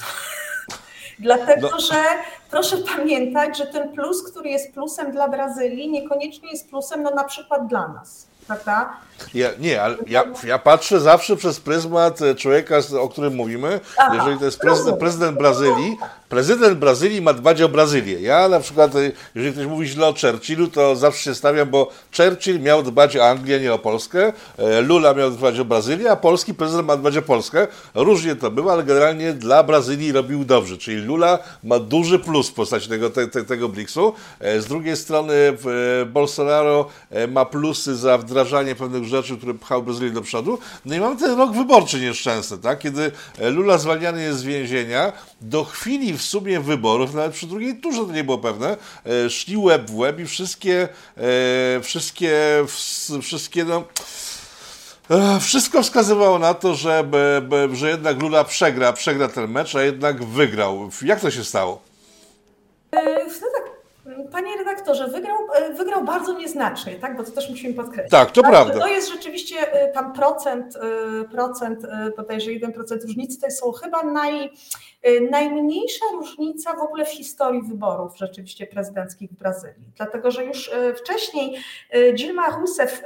Dlatego, no. że proszę pamiętać, że ten plus, który jest plusem dla Brazylii, niekoniecznie jest plusem no, na przykład dla nas. Prawda? Ja, nie, ale ja, ja patrzę zawsze przez pryzmat człowieka, o którym mówimy. Aha, Jeżeli to jest prezydent, prezydent Brazylii, prezydent Brazylii ma dbać o Brazylię. Ja na przykład, y, jeżeli ktoś mówi źle o Churchillu, to zawsze się stawiam, bo Churchill miał dbać o Anglię, nie o Polskę. E, Lula miał dbać o Brazylię, a polski prezydent ma dbać o Polskę. Różnie to było, ale generalnie dla Brazylii robił dobrze. Czyli Lula ma duży plus w postaci tego, te, te, tego BRICS-u. E, z drugiej strony e, Bolsonaro ma plusy za wdrażanie pewnych rzeczy, które pchały Brazylię do przodu. No i mamy ten rok wyborczy nieszczęsny, tak? kiedy Lula zwalniany jest z więzienia. Do chwili w sumie wyborów, nawet przy drugiej turze to nie było pewne, e, szli łeb w łeb i wszystkie, e, wszystkie, wszystkie no, e, wszystko wskazywało na to, że, że jednak Lula przegra, przegra ten mecz, a jednak wygrał. Jak to się stało? Tak, Panie redaktorze, wygrał, e, wygrał bardzo nieznacznie, tak? bo to też musimy podkreślić. Tak, to tak? prawda. To jest rzeczywiście e, tam procent, e, procent bodajże 1% różnicy, to są chyba naj, najmniejsza różnica w ogóle w historii wyborów rzeczywiście prezydenckich w Brazylii. Dlatego, że już wcześniej Dilma Rousseff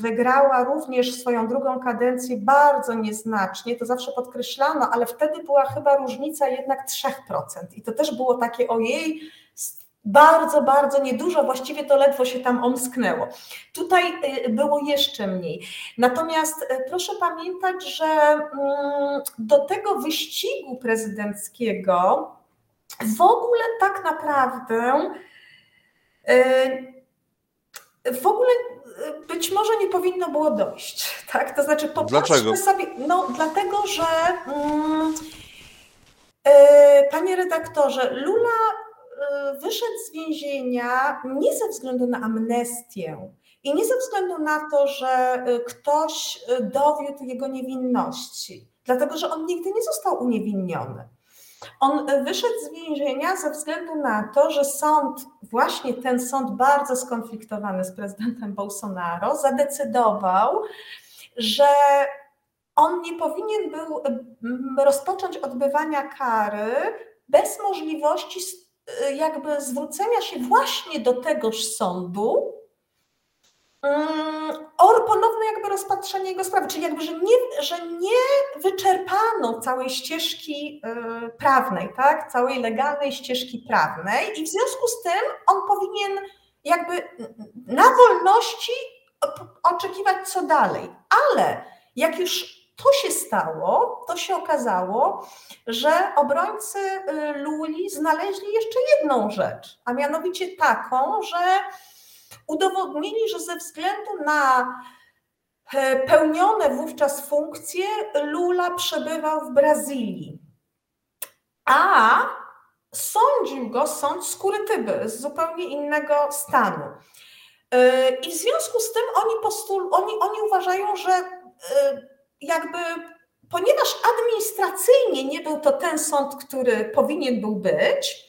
wygrała również swoją drugą kadencję bardzo nieznacznie, to zawsze podkreślano, ale wtedy była chyba różnica jednak 3%. I to też było takie ojej, bardzo, bardzo niedużo, właściwie to ledwo się tam omsknęło. Tutaj y, było jeszcze mniej. Natomiast y, proszę pamiętać, że mm, do tego wyścigu prezydenckiego w ogóle tak naprawdę y, w ogóle być może nie powinno było dojść. Tak? To znaczy, Dlaczego? sobie. No, dlatego, że. Mm, panie redaktorze, Lula wyszedł z więzienia nie ze względu na amnestię i nie ze względu na to, że y, ktoś y, dowiódł jego niewinności, dlatego że on nigdy nie został uniewinniony. On wyszedł z więzienia ze względu na to, że sąd, właśnie ten sąd bardzo skonfliktowany z prezydentem Bolsonaro, zadecydował, że on nie powinien był rozpocząć odbywania kary bez możliwości Y, jakby zwrócenia się właśnie do tegoż sądu mm, o ponowne jakby rozpatrzenie jego sprawy, czyli jakby, że nie, że nie wyczerpano całej ścieżki y, prawnej, tak, całej legalnej ścieżki prawnej i w związku z tym on powinien jakby na wolności oczekiwać co dalej, ale jak już to się stało, to się okazało, że obrońcy Luli znaleźli jeszcze jedną rzecz, a mianowicie taką, że udowodnili, że ze względu na pełnione wówczas funkcje Lula przebywał w Brazylii. A sądził go sąd z Kurytyby, z zupełnie innego stanu. E, I w związku z tym oni, postul, oni, oni uważają, że e, jakby ponieważ administracyjnie nie był to ten sąd, który powinien był być,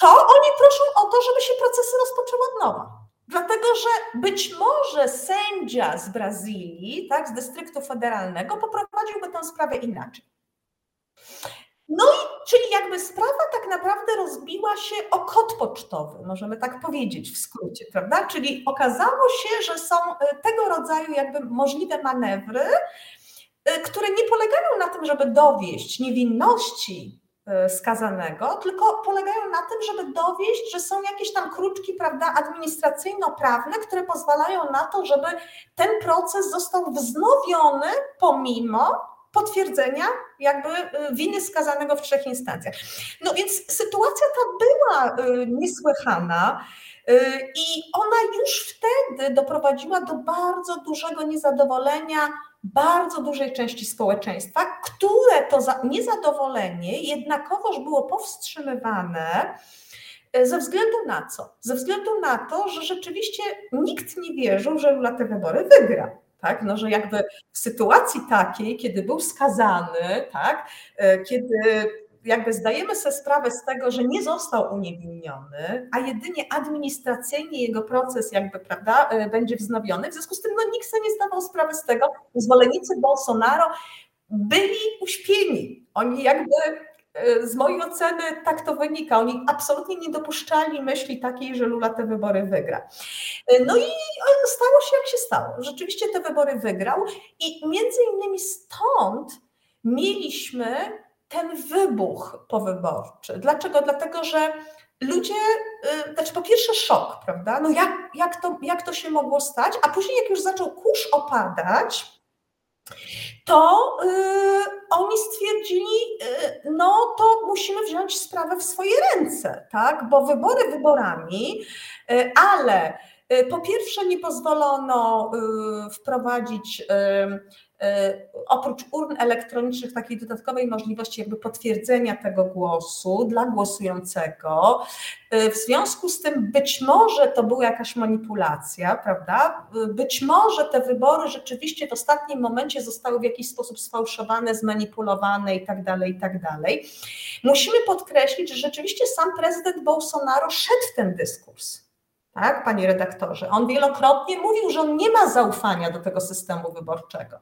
to oni proszą o to, żeby się procesy rozpoczęły od nowa. Dlatego, że być może sędzia z Brazylii, tak, z dystryktu federalnego, poprowadziłby tę sprawę inaczej. No i czyli jakby sprawa tak naprawdę rozbiła się o kod pocztowy, możemy tak powiedzieć w skrócie, prawda? Czyli okazało się, że są e, tego rodzaju jakby możliwe manewry, e, które nie polegają na tym, żeby dowieść niewinności e, skazanego, tylko polegają na tym, żeby dowieść, że są jakieś tam kruczki, prawda, administracyjno-prawne, które pozwalają na to, żeby ten proces został wznowiony pomimo potwierdzenia jakby y, winy skazanego w trzech instancjach. No więc sytuacja ta była y, niesłychana. Y, I ona już wtedy doprowadziła do bardzo dużego niezadowolenia bardzo dużej części społeczeństwa, które to niezadowolenie jednakowoż było powstrzymywane ze względu na co? Ze względu na to, że rzeczywiście nikt nie wierzył, że Lula te wybory wygra tak? No, że jakby w sytuacji takiej, kiedy był skazany, tak? E, kiedy jakby zdajemy sobie sprawę z tego, że nie został uniewinniony, a jedynie administracyjnie jego proces jakby, prawda, e, będzie wznowiony. W związku z tym no, nikt sobie nie zdawał sprawy z tego. Zwolennicy Bolsonaro byli uśpieni. Oni jakby z mojej oceny tak to wynika. Oni absolutnie nie dopuszczali myśli takiej, że Lula te wybory wygra. No i stało się jak się stało. Rzeczywiście te wybory wygrał i między innymi stąd mieliśmy ten wybuch powyborczy. Dlaczego? Dlatego, że ludzie, y, znaczy po pierwsze szok, prawda? No jak, jak, to, jak to się mogło stać? A później jak już zaczął kurz opadać, to yy, oni stwierdzili, yy, no to musimy wziąć sprawę w swoje ręce, tak? Bo wybory wyborami, yy, ale Y, po pierwsze, nie pozwolono y, wprowadzić y, oprócz urn elektronicznych takiej dodatkowej możliwości jakby potwierdzenia tego głosu dla głosującego. W związku z tym być może to była jakaś manipulacja, prawda? Być może te wybory rzeczywiście w ostatnim momencie zostały w jakiś sposób sfałszowane, zmanipulowane i tak dalej, i tak dalej. Musimy podkreślić, że rzeczywiście sam prezydent Bolsonaro szedł w ten dyskurs tak, panie redaktorze. On wielokrotnie mówił, że on nie ma zaufania do tego systemu wyborczego.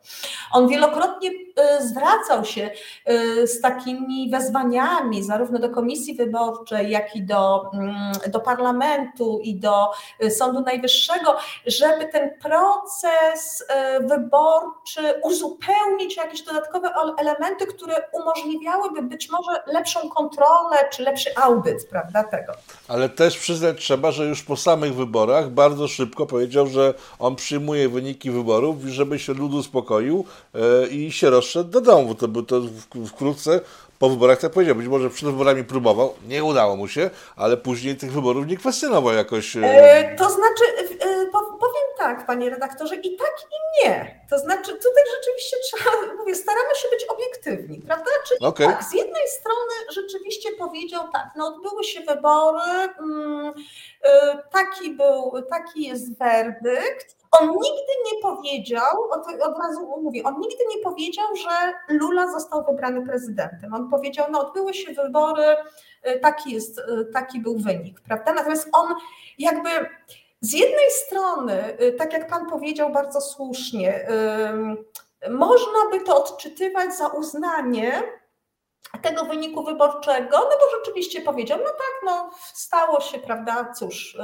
On wielokrotnie y, zwracał się y, z takimi wezwaniami, zarówno do komisji wyborczej, jak i do, mm, do parlamentu i do y, Sądu Najwyższego, żeby ten proces wyborczy uzupełnić o jakieś dodatkowe elementy, które umożliwiałyby być może lepszą kontrolę czy lepszy audyt, prawda, tego. Ale też przyznać trzeba, że już po samym samych wyborach bardzo szybko powiedział, że on przyjmuje wyniki wyborów, żeby się lud uspokoił e, i się rozszedł do domu. To, to wkrótce po wyborach tak powiedział. Być może przed wyborami próbował, nie udało mu się, ale później tych wyborów nie kwestionował jakoś. E, e to znaczy, e, powiem tak, panie redaktorze, i tak, i nie. To znaczy, tutaj rzeczywiście trzeba, mówię, staramy się być obiektywni, prawda? Czyli okay. tak, z jednej strony rzeczywiście powiedział tak, no odbyły się wybory, mm, e, taki był, taki jest werdykt, on nigdy nie powiedział, od, od razu mówię, on nigdy nie powiedział, że Lula został wybrany prezydentem. On powiedział, no odbyły się wybory, y, taki, jest, y, taki był wynik, prawda? Natomiast on jakby z jednej strony, y, tak jak pan powiedział bardzo słusznie, można by to odczytywać za uznanie tego wyniku wyborczego, no bo rzeczywiście powiedział, no tak, no stało się, prawda, cóż,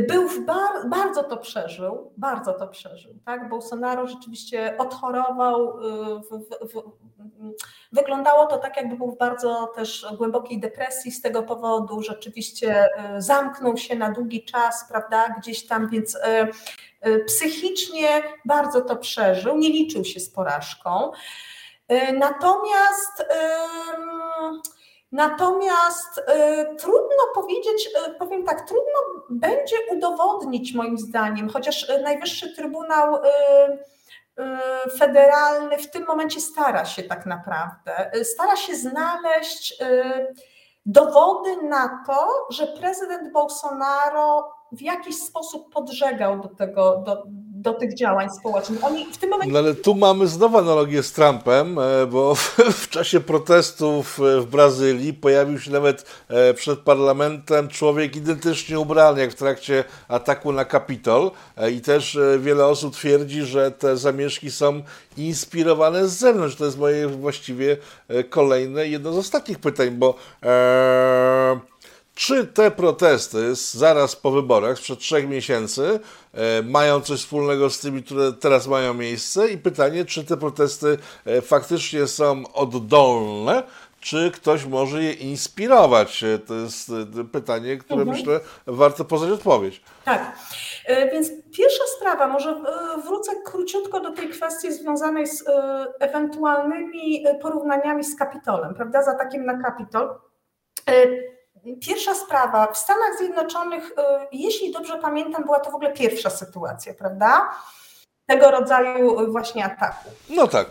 był bar, bardzo to przeżył, bardzo to przeżył. Tak? Bolsonaro rzeczywiście odchorował y, w, w, w, wyglądało to tak, jakby był w bardzo też głębokiej depresji z tego powodu, rzeczywiście zamknął się na długi czas, prawda, gdzieś tam, więc psychicznie bardzo to przeżył, nie liczył się z porażką. Natomiast Natomiast y, trudno powiedzieć, y, powiem tak, trudno będzie udowodnić moim zdaniem, chociaż y, Najwyższy Trybunał y, y, Federalny w tym momencie stara się tak naprawdę, y, stara się znaleźć dowody na to, że prezydent Bolsonaro w jakiś sposób podżegał do tego, do, do tych działań społecznych. Oni w tym momencie... No ale tu mamy znowu analogię z Trumpem, e, bo w, w, czasie protestów e, w Brazylii pojawił się nawet e, przed parlamentem człowiek identycznie ubrany jak w trakcie ataku na Kapitol i też wiele osób twierdzi, że te zamieszki są inspirowane z zewnątrz. To jest moje właściwie kolejne, jedno z ostatnich pytań, bo e, czy te protesty zaraz po wyborach, sprzed trzech miesięcy, e, mają coś wspólnego z tymi, które teraz mają miejsce? I pytanie, czy te protesty e, faktycznie są oddolne, czy ktoś może je inspirować? E, to jest pytanie, które mhm. myślę warto poznać odpowiedź. Tak, więc pierwsza sprawa, może wrócę króciutko do tej kwestii związanej z ewentualnymi porównaniami z Kapitolem, prawda, z atakiem na Kapitol. Pierwsza sprawa, w Stanach Zjednoczonych, y, jeśli dobrze pamiętam, była to w ogóle pierwsza sytuacja, prawda? Tego rodzaju właśnie ataku. No tak.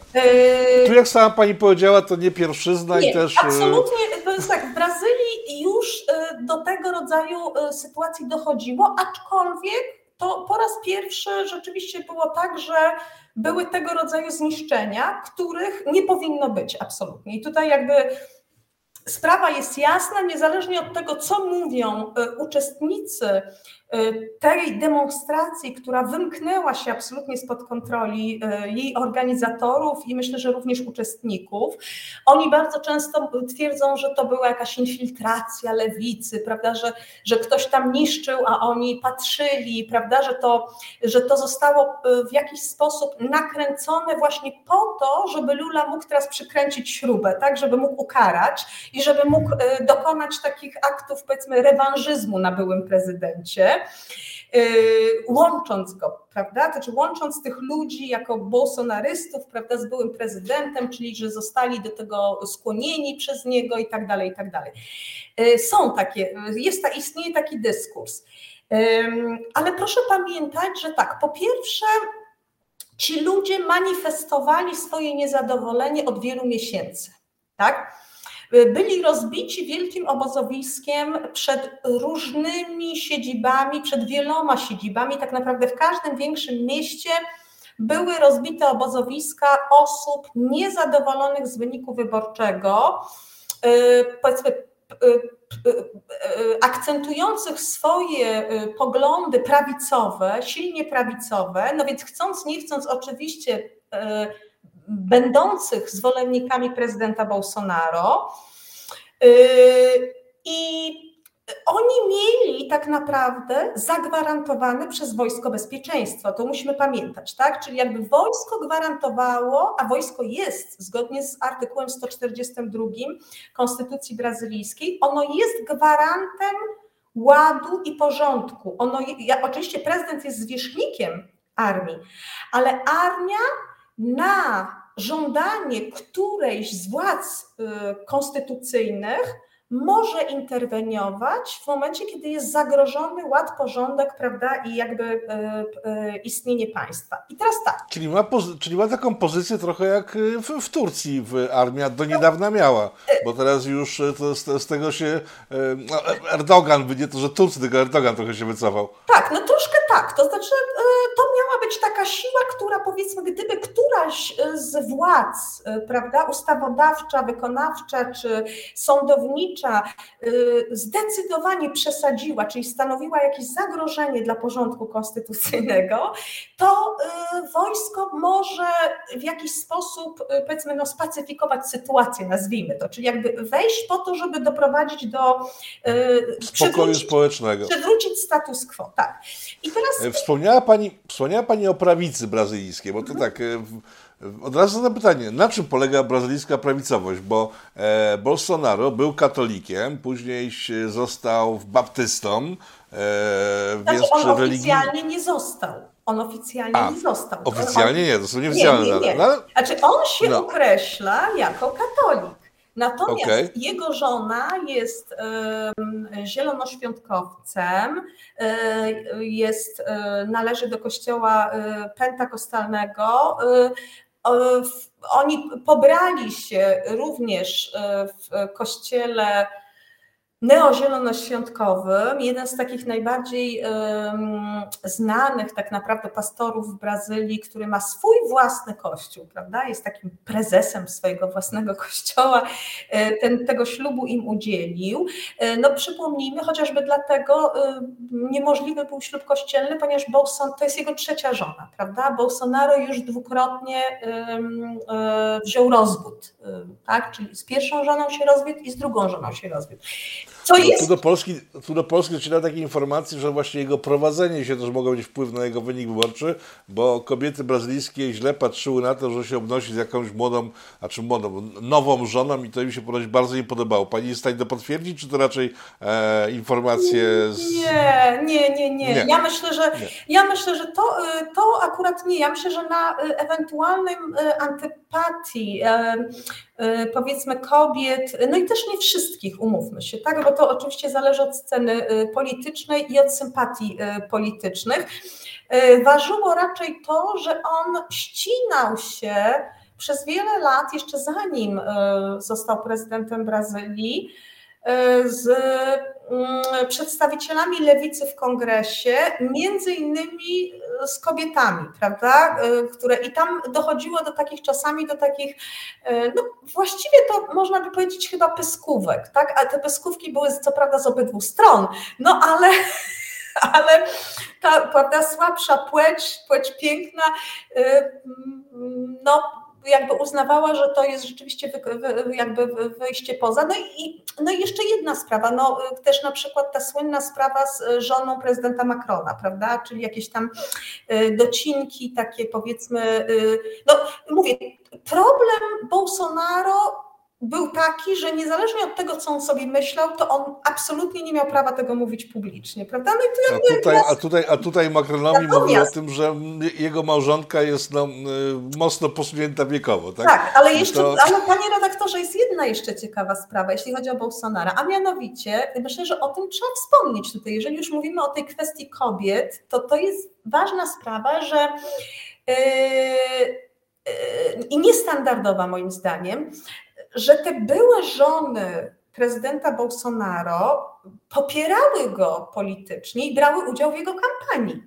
Y, tu jak sama pani powiedziała, to nie pierwszyzna nie, i też. Y, absolutnie, to jest tak, w Brazylii już do tego rodzaju sytuacji dochodziło, aczkolwiek to po raz pierwszy rzeczywiście było tak, że były tego rodzaju zniszczenia, których nie powinno być absolutnie. I tutaj jakby Sprawa jest jasna, niezależnie od tego, co mówią e, uczestnicy tej demonstracji, która wymknęła się absolutnie spod kontroli e, jej organizatorów i myślę, że również uczestników. Oni bardzo często twierdzą, że to była jakaś infiltracja lewicy, prawda, że, że ktoś tam niszczył, a oni patrzyli, prawda, że to, że to zostało w jakiś sposób nakręcone właśnie po to, żeby Lula mógł teraz przykręcić śrubę, tak, żeby mógł ukarać i żeby mógł dokonać takich aktów, powiedzmy, rewanżyzmu na byłym prezydencie, łącząc go, prawda? Znaczy łącząc tych ludzi jako bolsonarystów, prawda, z byłym prezydentem, czyli że zostali do tego skłonieni przez niego i tak dalej, i tak dalej. E, są takie, jest istnieje taki dyskurs. Ale proszę pamiętać, że tak, po pierwsze, ci ludzie manifestowali swoje niezadowolenie od wielu miesięcy. Tak? Byli rozbici wielkim obozowiskiem przed różnymi siedzibami, przed wieloma siedzibami, tak naprawdę w każdym większym mieście były rozbite obozowiska osób niezadowolonych z wyniku wyborczego, y, powiedzmy y, y, akcentujących swoje poglądy prawicowe, silnie prawicowe, no więc chcąc, nie chcąc, oczywiście będących zwolennikami prezydenta Bolsonaro. Yy, I oni mieli tak naprawdę zagwarantowane przez wojsko bezpieczeństwo. To musimy pamiętać, tak? Czyli jakby wojsko gwarantowało, a wojsko jest zgodnie z artykułem 142 Konstytucji Brazylijskiej, ono jest gwarantem ładu i porządku. Ono, ja, oczywiście prezydent jest zwierzchnikiem armii, ale armia na żądanie którejś z władz y, konstytucyjnych może interweniować w momencie, kiedy jest zagrożony ład, porządek, prawda, i jakby y, y, istnienie państwa. I teraz tak. Czyli ma, czyli ma taką pozycję trochę jak w, w Turcji w armia do niedawna miała, bo teraz już to z, z tego się no, Erdogan, nie to, że Turcy, tylko Erdogan trochę się wycofał. Tak, no troszkę tak. To znaczy to miała być taka siła, która powiedzmy, gdyby któraś z władz, prawda, ustawodawcza, wykonawcza czy sądownicza zdecydowanie przesadziła, czyli stanowiła jakieś zagrożenie dla porządku konstytucyjnego, to wojsko może w jakiś sposób, powiedzmy, no, spacyfikować sytuację, nazwijmy to, czyli jakby wejść po to, żeby doprowadzić do spokoju społecznego. Przywrócić status quo, tak. I teraz... Wspomniała Pani, wspomniała Pani o prawicy brazylijskiej, bo to mhm. tak od razu zadam pytanie, na czym polega brazylijska prawicowość? Bo e, Bolsonaro był katolikiem, później został baptystą, e, znaczy, więc on oficjalnie religii... nie został. On oficjalnie A, nie został. Oficjalnie on... nie, to są nieoficjalne nie, nie, nie. No, Znaczy on się no. określa jako katolik. Natomiast okay. jego żona jest zielonoświątkowcem, y, jest, y, należy do kościoła pentakostalnego, oni pobrali się również e, w kościele neozielonoświątkowym, jeden z takich najbardziej um, znanych tak naprawdę pastorów w Brazylii, który ma swój własny kościół, prawda? Jest takim prezesem swojego własnego kościoła, e, ten, tego ślubu im udzielił. E, no przypomnijmy, chociażby dlatego niemożliwy był ślub kościelny, ponieważ Bolson, to jest jego trzecia żona, prawda? Bolsonaro już dwukrotnie um, wziął rozwód, tak? Czyli z pierwszą żoną się rozwiódł i z drugą żoną się rozwiódł. No, jest... tu, do Polski, tu do Polski dociera takie informacje, że właśnie jego prowadzenie się też mogło mieć wpływ na jego wynik wyborczy, bo kobiety brazylijskie źle patrzyły na to, że się obnosi z jakąś młodą, a czy młodą, nową żoną i to im się ponoć bardzo nie podobało. Pani jest w stanie to potwierdzić, czy to raczej e, informacje z... Nie, nie, nie, nie, nie. Ja myślę, że nie. ja myślę, że to, y, to akurat nie. Ja myślę, że na y, ewentualnym y, antypatii powiedzmy kobiet, no i też nie wszystkich, umówmy się, tak, bo to oczywiście zależy od sceny politycznej i od sympatii politycznych. Ważyło raczej to, że on ścinał się przez wiele lat, jeszcze zanim został prezydentem Brazylii, z mm, przedstawicielami lewicy w kongresie, między innymi z kobietami, prawda, które i tam dochodziło do takich czasami, do takich, no właściwie to można by powiedzieć chyba pyskówek, tak, a te pyskówki były co prawda z obydwu stron, no ale ale ta prawda, słabsza płeć, płeć piękna, no jakby uznawała, że to jest rzeczywiście jakby wyjście poza. No i, no i jeszcze jedna sprawa, no też na przykład ta słynna sprawa z żoną prezydenta Macrona, prawda, czyli jakieś tam y, docinki takie powiedzmy, y, no mówię, problem Bolsonaro był taki, że niezależnie od tego, co on sobie myślał, to on absolutnie nie miał prawa tego mówić publicznie, prawda? No i a, tutaj, a, tutaj, a tutaj Macronowi mówi o tym, że jego małżonka jest no, y, mocno posunięta wiekowo, tak? Tak, ale jeszcze, to... ale panie redaktorze, jest jedna jeszcze ciekawa sprawa, jeśli chodzi o Bolsonara, a mianowicie, myślę, że o tym trzeba wspomnieć tutaj, jeżeli już mówimy o tej kwestii kobiet, to to jest ważna sprawa, że yy, i niestandardowa moim zdaniem, że te były żony prezydenta Bolsonaro popierały go politycznie i brały udział w jego kampanii.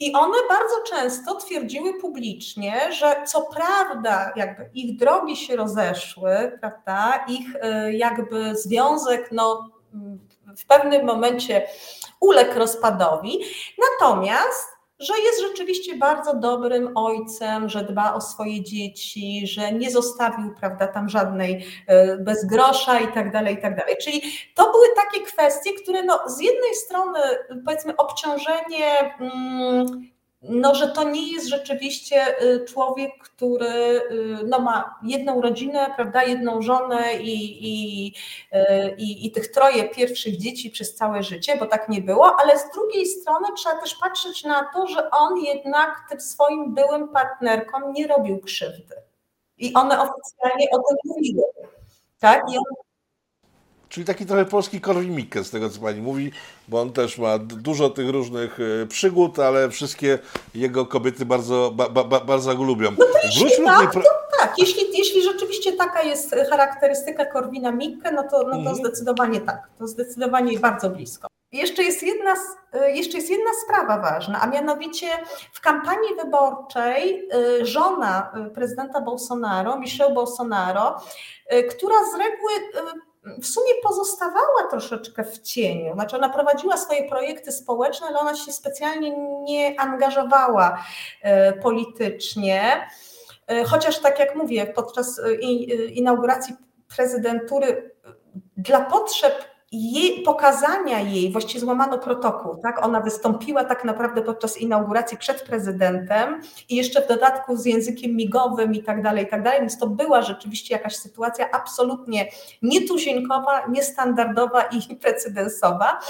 I one bardzo często twierdziły publicznie, że co prawda jakby ich drogi się rozeszły, prawda, ich y, jakby związek no, w pewnym momencie uległ rozpadowi, natomiast że jest rzeczywiście bardzo dobrym ojcem, że dba o swoje dzieci, że nie zostawił, prawda, tam żadnej e, bez grosza i tak dalej, i tak dalej. Czyli to były takie kwestie, które no, z jednej strony powiedzmy obciążenie mm, no, że to nie jest rzeczywiście y, człowiek, który y, no, ma jedną rodzinę, prawda, jedną żonę i, i, y, i, i tych troje pierwszych dzieci przez całe życie, bo tak nie było, ale z drugiej strony trzeba też patrzeć na to, że on jednak tym swoim byłym partnerkom nie robił krzywdy. I one oficjalnie o tym mówiły. Tak? I on Czyli taki trochę polski Korwin-Mikke, z tego co pani mówi, bo on też ma dużo tych różnych e, przygód, ale wszystkie jego kobiety bardzo, ba, ba, bardzo go lubią. No to jeśli tak, tej... to tak. Jeśli, jeśli rzeczywiście taka jest charakterystyka Korwina Mikke, no to, no to mhm. zdecydowanie tak. To zdecydowanie bardzo blisko. Jeszcze jest, jedna, e, jeszcze jest jedna sprawa ważna, a mianowicie w kampanii wyborczej e, żona prezydenta Bolsonaro, Michelle Bolsonaro, która z reguły w sumie pozostawała troszeczkę w cieniu. Znaczy ona prowadziła swoje projekty społeczne, ale ona się specjalnie nie angażowała politycznie. Chociaż tak jak mówię, podczas inauguracji prezydentury dla potrzeb jej, pokazania jej, właściwie złamano protokół, tak? Ona wystąpiła tak naprawdę podczas inauguracji przed prezydentem i jeszcze w dodatku z językiem migowym i tak dalej, i tak dalej, więc to była rzeczywiście jakaś sytuacja absolutnie nietuzinkowa, niestandardowa i precedensowa.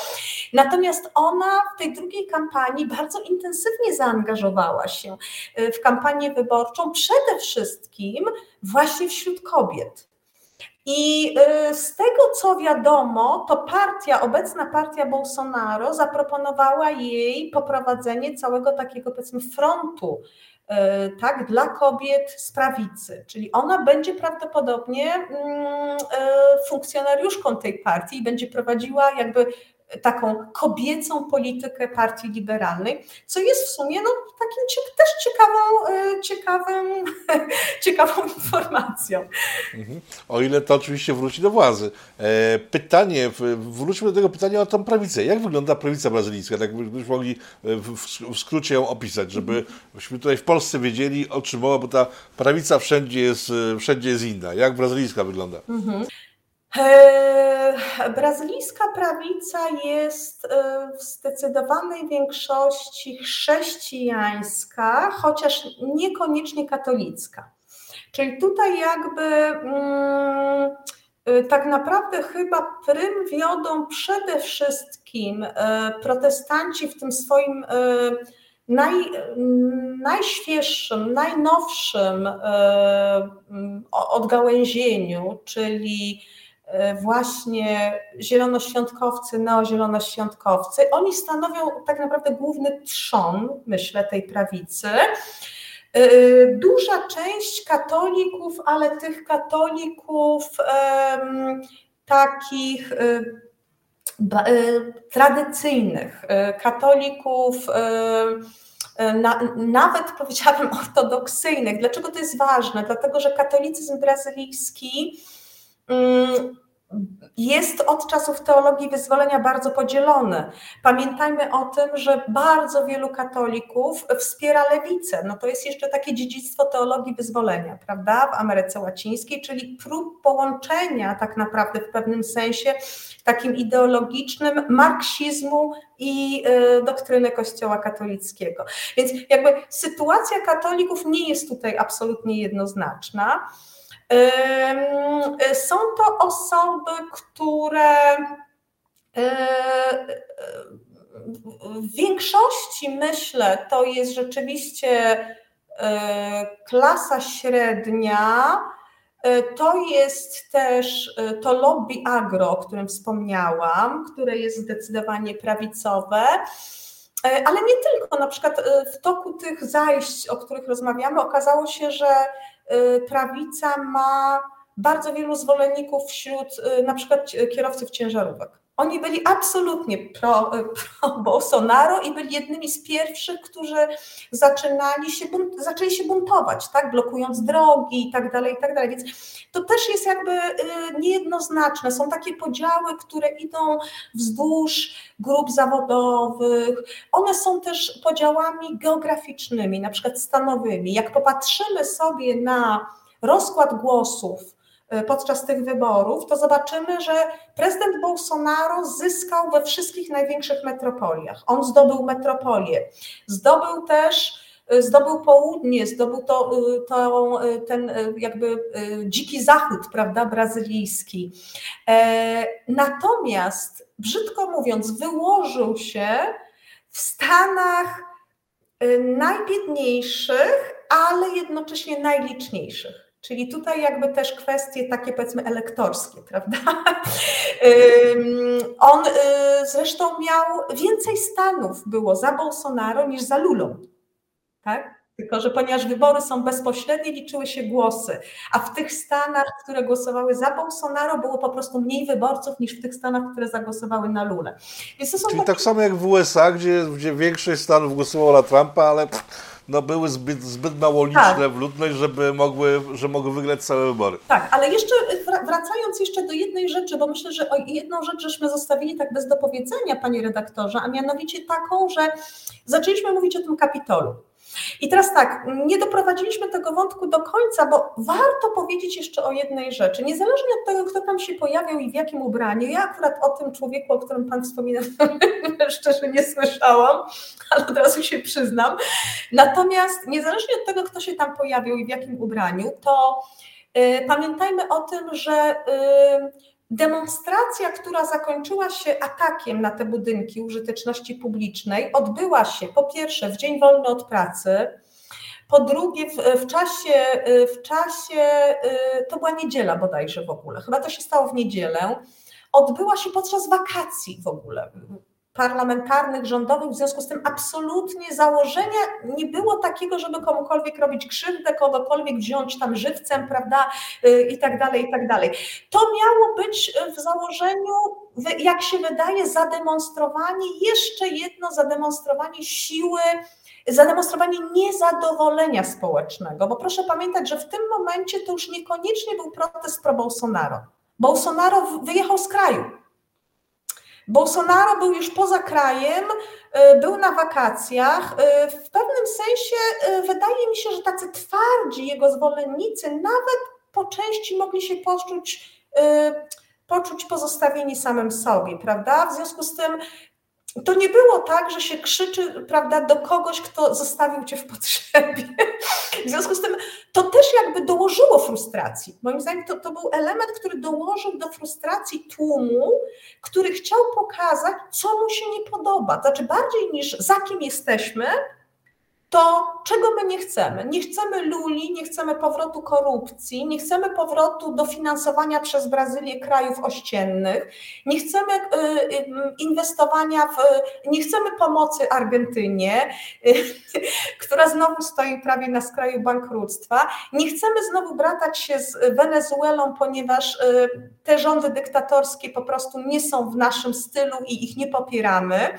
Natomiast ona w tej drugiej kampanii bardzo intensywnie zaangażowała się w kampanię wyborczą, przede wszystkim właśnie wśród kobiet. I y, z tego co wiadomo, to partia, obecna partia Bolsonaro zaproponowała jej poprowadzenie całego takiego powiedzmy frontu y, tak, dla kobiet z prawicy. Czyli ona będzie prawdopodobnie mm, y, funkcjonariuszką tej partii i będzie prowadziła jakby taką kobiecą politykę partii liberalnej, co jest w sumie no, takim też ciekawą, e, ciekawą, ciekawą informacją. Mhm. O ile to oczywiście wróci do władzy. E, pytanie, wróćmy do tego pytania o tą prawicę. Jak wygląda prawica brazylijska? Tak byśmy mogli w skrócie ją opisać, żebyśmy tutaj w Polsce wiedzieli o czym mowa, bo ta prawica wszędzie jest, wszędzie jest inna. Jak brazylijska wygląda? Mhm. E, brazylijska prawica jest e, w zdecydowanej większości chrześcijańska, chociaż niekoniecznie katolicka. Czyli tutaj jakby mm, e, tak naprawdę chyba prym wiodą przede wszystkim protestanci w tym swoim naj, najświeższym, najnowszym odgałęzieniu, czyli właśnie zielonoświątkowcy, neozielonoświątkowcy, oni stanowią tak naprawdę główny trzon, myślę, tej prawicy. E, duża część katolików, ale tych katolików takich e, tradycyjnych, katolików nawet powiedziałabym ortodoksyjnych. Dlaczego to jest ważne? Dlatego, że katolicyzm brazylijski mm, jest od czasów teologii wyzwolenia bardzo podzielony. Pamiętajmy o tym, że bardzo wielu katolików wspiera lewicę. No to jest jeszcze takie dziedzictwo teologii wyzwolenia, prawda, w Ameryce Łacińskiej, czyli prób połączenia tak naprawdę w pewnym sensie takim ideologicznym marksizmu i y, doktryny Kościoła katolickiego. Więc jakby sytuacja katolików nie jest tutaj absolutnie jednoznaczna. Są to osoby, które w większości myślę, to jest rzeczywiście klasa średnia. To jest też to lobby agro, o którym wspomniałam, które jest zdecydowanie prawicowe. Ale nie tylko, na przykład w toku tych zajść, o których rozmawiamy, okazało się, że prawica ma bardzo wielu zwolenników wśród y, na przykład kierowców ciężarówek. Oni byli absolutnie pro, y, pro Bolsonaro i byli jednymi z pierwszych, którzy zaczynali się, zaczęli się buntować, tak, blokując drogi i tak dalej, i tak dalej. Więc to też jest jakby niejednoznaczne. Są takie podziały, które idą wzdłuż grup zawodowych. One są też podziałami geograficznymi, na przykład stanowymi. Jak popatrzymy sobie na rozkład głosów, podczas tych wyborów, to zobaczymy, że prezydent Bolsonaro zyskał we wszystkich największych metropoliach. On zdobył metropolię. Zdobył też e, zdobył południe, zdobył to, e, to, ten jakby dziki zachód, prawda, brazylijski. Natomiast, brzydko mówiąc, wyłożył się w Stanach najbiedniejszych, ale jednocześnie najliczniejszych. Czyli tutaj jakby też kwestie takie powiedzmy elektorskie, prawda? On y, zresztą miał więcej stanów było za Bolsonaro niż za Lulą, tak? Tylko, że ponieważ wybory są bezpośrednie, liczyły się głosy, a w tych stanach, które głosowały za Bolsonaro, było po prostu mniej wyborców niż w tych stanach, które zagłosowały na Lulę. Czyli takie... tak samo jak w USA, gdzie, gdzie większość stanów głosowała na Trumpa, ale no, były zbyt, zbyt mało liczne tak. w ludność, żeby mogły, że mogły wygrać całe wybory. Tak, ale jeszcze wracając jeszcze do jednej rzeczy, bo myślę, że jedną rzecz żeśmy zostawili tak bez dopowiedzenia, panie redaktorze, a mianowicie taką, że zaczęliśmy mówić o tym kapitolu. I teraz tak, nie doprowadziliśmy tego wątku do końca, bo warto powiedzieć jeszcze o jednej rzeczy. Niezależnie od tego, kto tam się pojawiał i w jakim ubraniu, ja akurat o tym człowieku, o którym Pan wspominał, szczerze nie słyszałam, ale od razu się przyznam. Natomiast niezależnie od tego, kto się tam pojawił i w jakim ubraniu, to y, pamiętajmy o tym, że y, Demonstracja, która zakończyła się atakiem na te budynki użyteczności publicznej, odbyła się po pierwsze w dzień wolny od pracy, po drugie w, w czasie, w czasie, y, to była niedziela bodajże w ogóle, chyba to się stało w niedzielę, odbyła się podczas wakacji w ogóle parlamentarnych, rządowych, w związku z tym absolutnie założenia nie było takiego, żeby komukolwiek robić krzywdę, kogokolwiek wziąć tam żywcem, prawda, y, i tak dalej, i tak dalej. To miało być w założeniu, jak się wydaje, zademonstrowanie, jeszcze jedno zademonstrowanie siły, zademonstrowanie niezadowolenia społecznego, bo proszę pamiętać, że w tym momencie to już niekoniecznie był protest pro Bolsonaro. Bolsonaro wyjechał z kraju Bolsonaro był już poza krajem, y, był na wakacjach. Y, w pewnym sensie y, wydaje mi się, że tacy twardzi jego zwolennicy nawet po części mogli się poczuć, poczuć pozostawieni samym sobie, prawda? W związku z tym to nie było tak, że się krzyczy prawda, do kogoś, kto zostawił cię w potrzebie. W związku z tym to też jakby dołożyło frustracji. Moim zdaniem to, to był element, który dołożył do frustracji tłumu, który chciał pokazać, co mu się nie podoba. Znaczy bardziej niż za kim jesteśmy, to czego my nie chcemy? Nie chcemy luli, nie chcemy powrotu korupcji, nie chcemy powrotu dofinansowania przez Brazylię krajów ościennych, nie chcemy y, y, inwestowania w, nie chcemy pomocy Argentynie, która znowu stoi prawie na skraju bankructwa, nie chcemy znowu bratać się z Wenezuelą, ponieważ y, te rządy dyktatorskie po prostu nie są w naszym stylu i ich nie popieramy.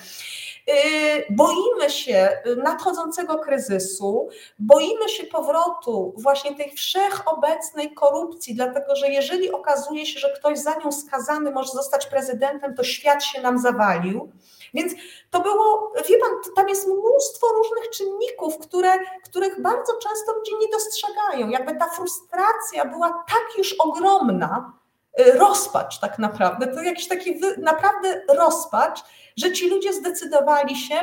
Y, boimy się nadchodzącego kryzysu, boimy się powrotu właśnie tej wszechobecnej korupcji, dlatego że jeżeli okazuje się, że ktoś za nią skazany może zostać prezydentem, to świat się nam zawalił. Więc to było, wie pan, tam jest mnóstwo różnych czynników, które, których bardzo często ludzie nie dostrzegają. Jakby ta frustracja była tak już ogromna, rozpacz tak naprawdę, to jakiś taki naprawdę rozpacz, że ci ludzie zdecydowali się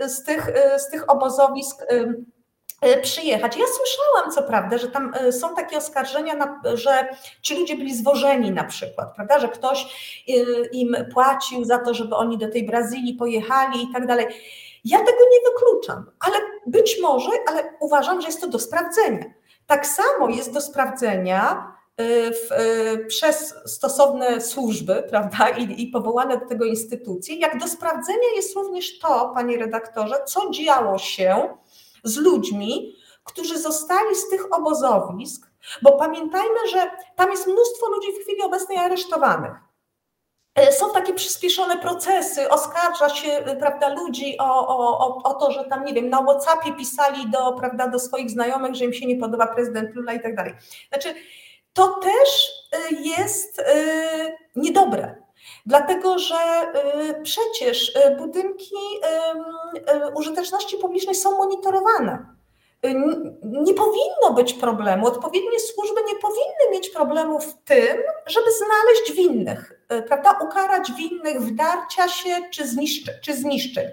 z tych, z tych obozowisk przyjechać. Ja słyszałam, co prawda, że tam są takie oskarżenia, że ci ludzie byli zwożeni na przykład, prawda, że ktoś im płacił za to, żeby oni do tej Brazylii pojechali i tak dalej. Ja tego nie wykluczam, ale być może, ale uważam, że jest to do sprawdzenia. Tak samo jest do sprawdzenia, Y, w, y, przez stosowne służby, prawda, i, i powołane do tego instytucje, jak do sprawdzenia jest również to, panie redaktorze, co działo się z ludźmi, którzy zostali z tych obozowisk, bo pamiętajmy, że tam jest mnóstwo ludzi w chwili obecnej aresztowanych. Y, są takie przyspieszone procesy, oskarża się prawda, ludzi o, o, o to, że tam, nie wiem, na WhatsAppie pisali do, prawda, do swoich znajomych, że im się nie podoba prezydent Lula i tak dalej. Znaczy, to też y, jest y, niedobre. Dlatego, że y, przecież budynki użyteczności publicznej są monitorowane. Nie powinno być problemu, odpowiednie służby nie powinny mieć problemu w tym, żeby znaleźć winnych, prawda? Ukarać winnych wdarcia się czy, zniszczy, czy zniszczeń.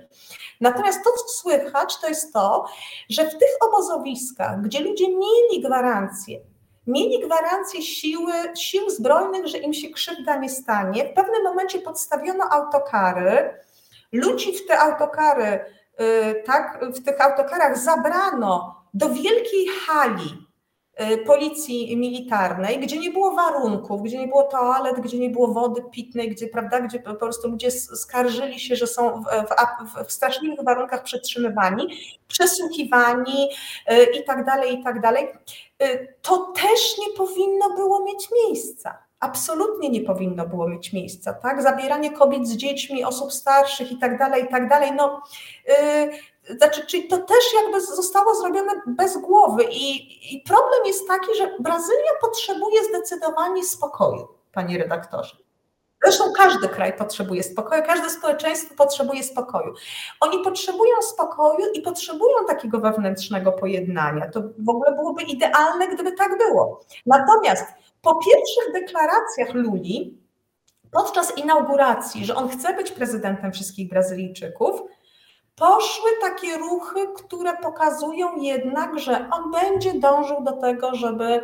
Natomiast to, co słychać, to jest to, że w tych obozowiskach, gdzie ludzie mieli gwarancję, mieli gwarancję siły, sił zbrojnych, że im się krzywda nie stanie. W pewnym momencie podstawiono autokary, ludzi w te autokary, y, tak, w tych autokarach zabrano do wielkiej hali y, policji militarnej, gdzie nie było warunków, gdzie nie było toalet, gdzie nie było wody pitnej, gdzie, prawda, gdzie po prostu ludzie skarżyli się, że są w, w, w straszliwych warunkach przetrzymywani, przesłuchiwani y, i tak dalej, i tak dalej. Y, to też nie powinno było mieć miejsca. Absolutnie nie powinno było mieć miejsca, tak? Zabieranie kobiet z dziećmi, osób starszych i tak dalej, i tak dalej. No, y, znaczy, czyli to też jakby zostało zrobione bez głowy i, i problem jest taki, że Brazylia potrzebuje zdecydowanie spokoju, panie redaktorze. Zresztą każdy kraj potrzebuje spokoju, każde społeczeństwo potrzebuje spokoju. Oni potrzebują spokoju i potrzebują takiego wewnętrznego pojednania. To w ogóle byłoby idealne, gdyby tak było. Natomiast po pierwszych deklaracjach Luli, podczas inauguracji, że on chce być prezydentem wszystkich Brazylijczyków, poszły takie ruchy, które pokazują jednak, że on będzie dążył do tego, żeby,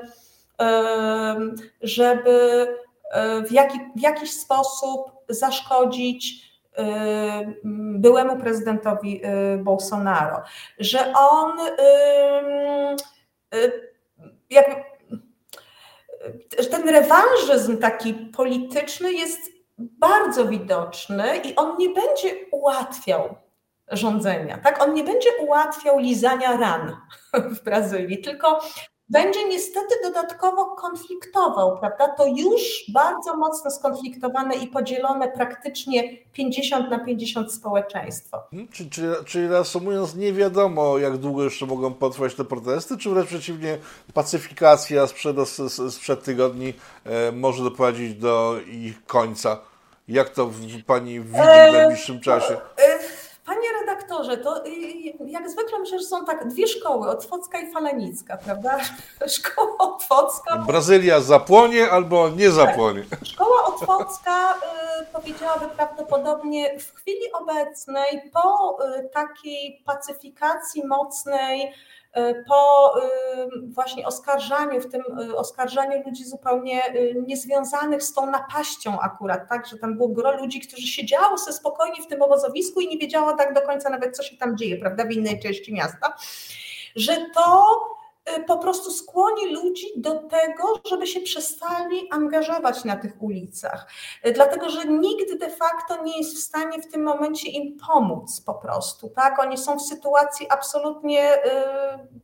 żeby w, jaki, w jakiś sposób zaszkodzić e, byłemu prezydentowi e, Bolsonaro, że on jakby ten rewanżyzm taki polityczny jest bardzo widoczny i on nie będzie ułatwiał rządzenia, tak? On nie będzie ułatwiał lizania ran w Brazylii, tylko będzie niestety dodatkowo konfliktował, prawda? To już bardzo mocno skonfliktowane i podzielone praktycznie 50 na 50 społeczeństwo. Hmm, czyli, czyli, czyli reasumując, nie wiadomo, jak długo jeszcze mogą potrwać te protesty, czy wręcz przeciwnie, pacyfikacja sprzed, sprzed tygodni e, może doprowadzić do ich końca. Jak to pani widzi w najbliższym czasie? E, Panie redaktorze, to y, jak zwykle myślę, że są tak dwie szkoły, Otwocka i Falenicka, prawda? Szkoła Otwocka. Brazylia zapłonie albo nie zapłonie. Tak. Szkoła Otwocka y, powiedziałaby prawdopodobnie w chwili obecnej po y, takiej pacyfikacji mocnej po właśnie oskarżaniu, w tym e, oskarżaniu ludzi zupełnie e, niezwiązanych z tą napaścią akurat, tak, że tam było gro ludzi, którzy siedziało sobie spokojnie w tym obozowisku i nie wiedziało tak do końca nawet, co się tam dzieje, prawda, w innej części miasta, że to Y, po prostu skłoni ludzi do tego, żeby się przestali angażować na tych ulicach. Y, dlatego, że nikt de facto nie jest w stanie w tym momencie im pomóc po prostu. Tak? Oni są w sytuacji absolutnie y,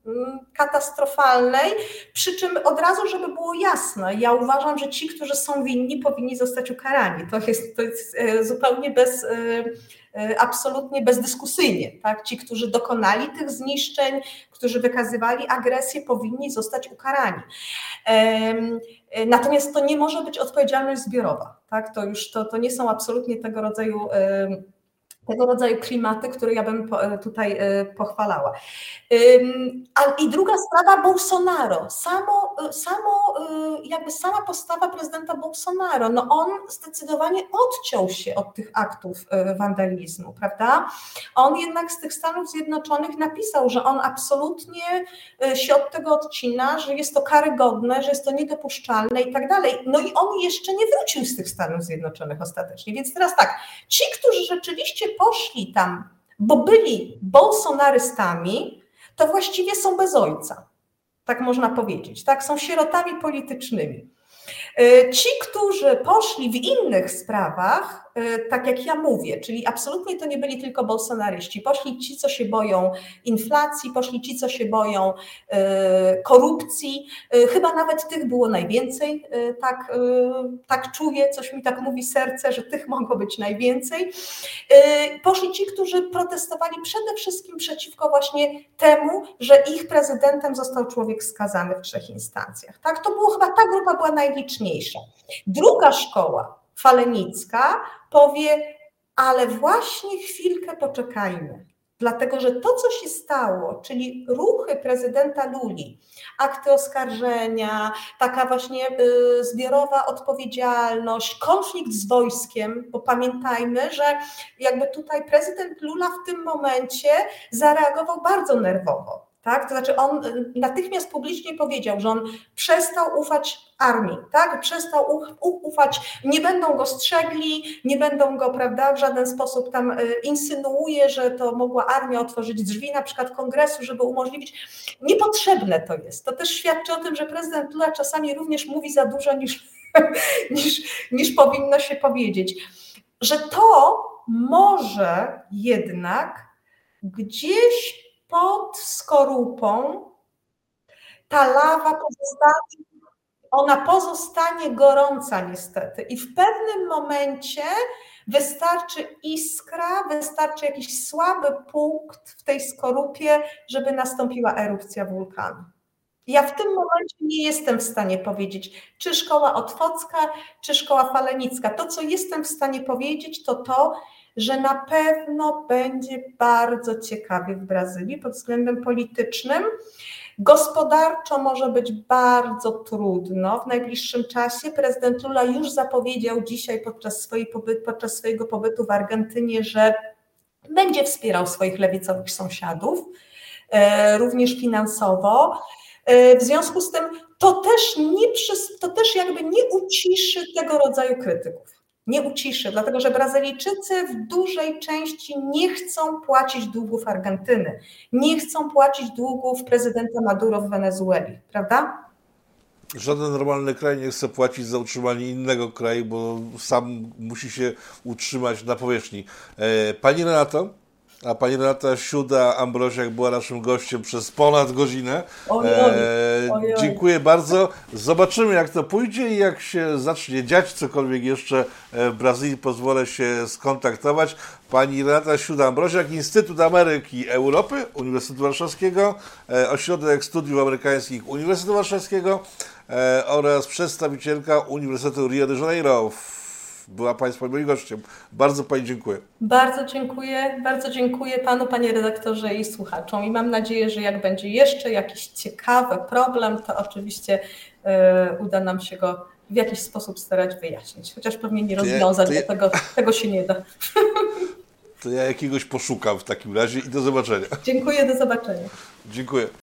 mm, katastrofalnej, przy czym od razu, żeby było jasne, ja uważam, że ci, którzy są winni, powinni zostać ukarani. To jest, to jest zupełnie bez absolutnie bezdyskusyjnie. Tak? Ci, którzy dokonali tych zniszczeń, którzy wykazywali agresję, powinni zostać ukarani. E, natomiast to nie może być odpowiedzialność zbiorowa. Tak? To już to, to nie są absolutnie tego rodzaju tego rodzaju klimaty, które ja bym e, tutaj e, pochwalała. I druga sprawa Bolsonaro. Samo, e, samo, jakby sama postawa prezydenta Bolsonaro, no on zdecydowanie odciął się od tych aktów wandalizmu, prawda? On jednak z tych Stanów Zjednoczonych napisał, że on absolutnie się od tego odcina, że jest to karygodne, że jest to niedopuszczalne i tak dalej. No i on jeszcze nie wrócił z tych Stanów Zjednoczonych ostatecznie. Więc teraz tak, ci, którzy rzeczywiście poszli tam, bo byli bolsonarystami, to właściwie są bez ojca. Tak można powiedzieć. Tak, są sierotami politycznymi. E, ci, którzy poszli w innych sprawach, tak jak ja mówię, czyli absolutnie to nie byli tylko bolsonaryści, poszli ci, co się boją inflacji, poszli ci, co się boją e, korupcji, chyba nawet tych było najwięcej, tak, tak czuję, coś mi tak mówi serce, że tych mogło być najwięcej. Poszli ci, którzy protestowali przede wszystkim przeciwko właśnie temu, że ich prezydentem został człowiek skazany w trzech instancjach. Tak, to było chyba ta grupa była najliczniejsza Druga szkoła, falenicka, powie, ale właśnie chwilkę poczekajmy. Dlatego, że to, co się stało, czyli ruchy prezydenta Luli, akty oskarżenia, taka właśnie y, zbiorowa odpowiedzialność, konflikt z wojskiem, bo pamiętajmy, że jakby tutaj prezydent Lula w tym momencie zareagował bardzo nerwowo. Tak? To znaczy on y, natychmiast publicznie powiedział, że on przestał ufać armii, tak? przestał ufać, nie będą go strzegli, nie będą go prawda, w żaden sposób tam y, insynuuje, że to mogła armia otworzyć drzwi na przykład kongresu, żeby umożliwić. Niepotrzebne to jest. To też świadczy o tym, że prezydent Lula czasami również mówi za dużo niż, niż, niż powinno się powiedzieć. Że to może jednak gdzieś pod skorupą ta lawa pozostanie, ona pozostanie gorąca niestety i w pewnym momencie Wystarczy iskra, wystarczy jakiś słaby punkt w tej skorupie, żeby nastąpiła erupcja wulkanu. Ja w tym momencie nie jestem w stanie powiedzieć, czy szkoła otwocka, czy szkoła falenicka. To, co jestem w stanie powiedzieć, to to, że na pewno będzie bardzo ciekawie w Brazylii pod względem politycznym. Gospodarczo może być bardzo trudno w najbliższym czasie. Prezydent Lula już zapowiedział dzisiaj podczas, swojej pobyt, podczas swojego pobytu w Argentynie, że będzie wspierał swoich lewicowych sąsiadów, e, również finansowo. E, w związku z tym to też, nie, to też jakby nie uciszy tego rodzaju krytyków nie uciszy, dlatego że Brazylijczycy w dużej części nie chcą płacić długów Argentyny, nie chcą płacić długów prezydenta Maduro w Wenezueli, prawda? Żaden normalny kraj nie chce płacić za utrzymanie innego kraju, bo sam musi się utrzymać na powierzchni. E, pani Renato, a pani Renata Siuda-Ambroziak była naszym gościem przez ponad godzinę. Oj, oj, oj, dziękuję bardzo. Zobaczymy, jak to pójdzie i jak się zacznie dziać cokolwiek jeszcze w Brazylii, pozwolę się skontaktować. Pani Renata Siuda-Ambroziak, Instytut Ameryki i Europy Uniwersytetu Warszawskiego, e, Ośrodek Studiów Amerykańskich Uniwersytetu Warszawskiego e, oraz przedstawicielka Uniwersytetu Rio de Janeiro była Państwa moim gościem. Bardzo Pani dziękuję. Bardzo dziękuję, bardzo dziękuję Panu, Panie redaktorze i słuchaczom i mam nadzieję, że jak będzie jeszcze jakiś ciekawy problem, to oczywiście y, uda nam się go w jakiś sposób starać wyjaśnić, chociaż pewnie nie rozwiązać, ja, ja, tego, tego się nie da. To ja jakiegoś poszukam w takim razie i do zobaczenia. Dziękuję, do zobaczenia. Dziękuję.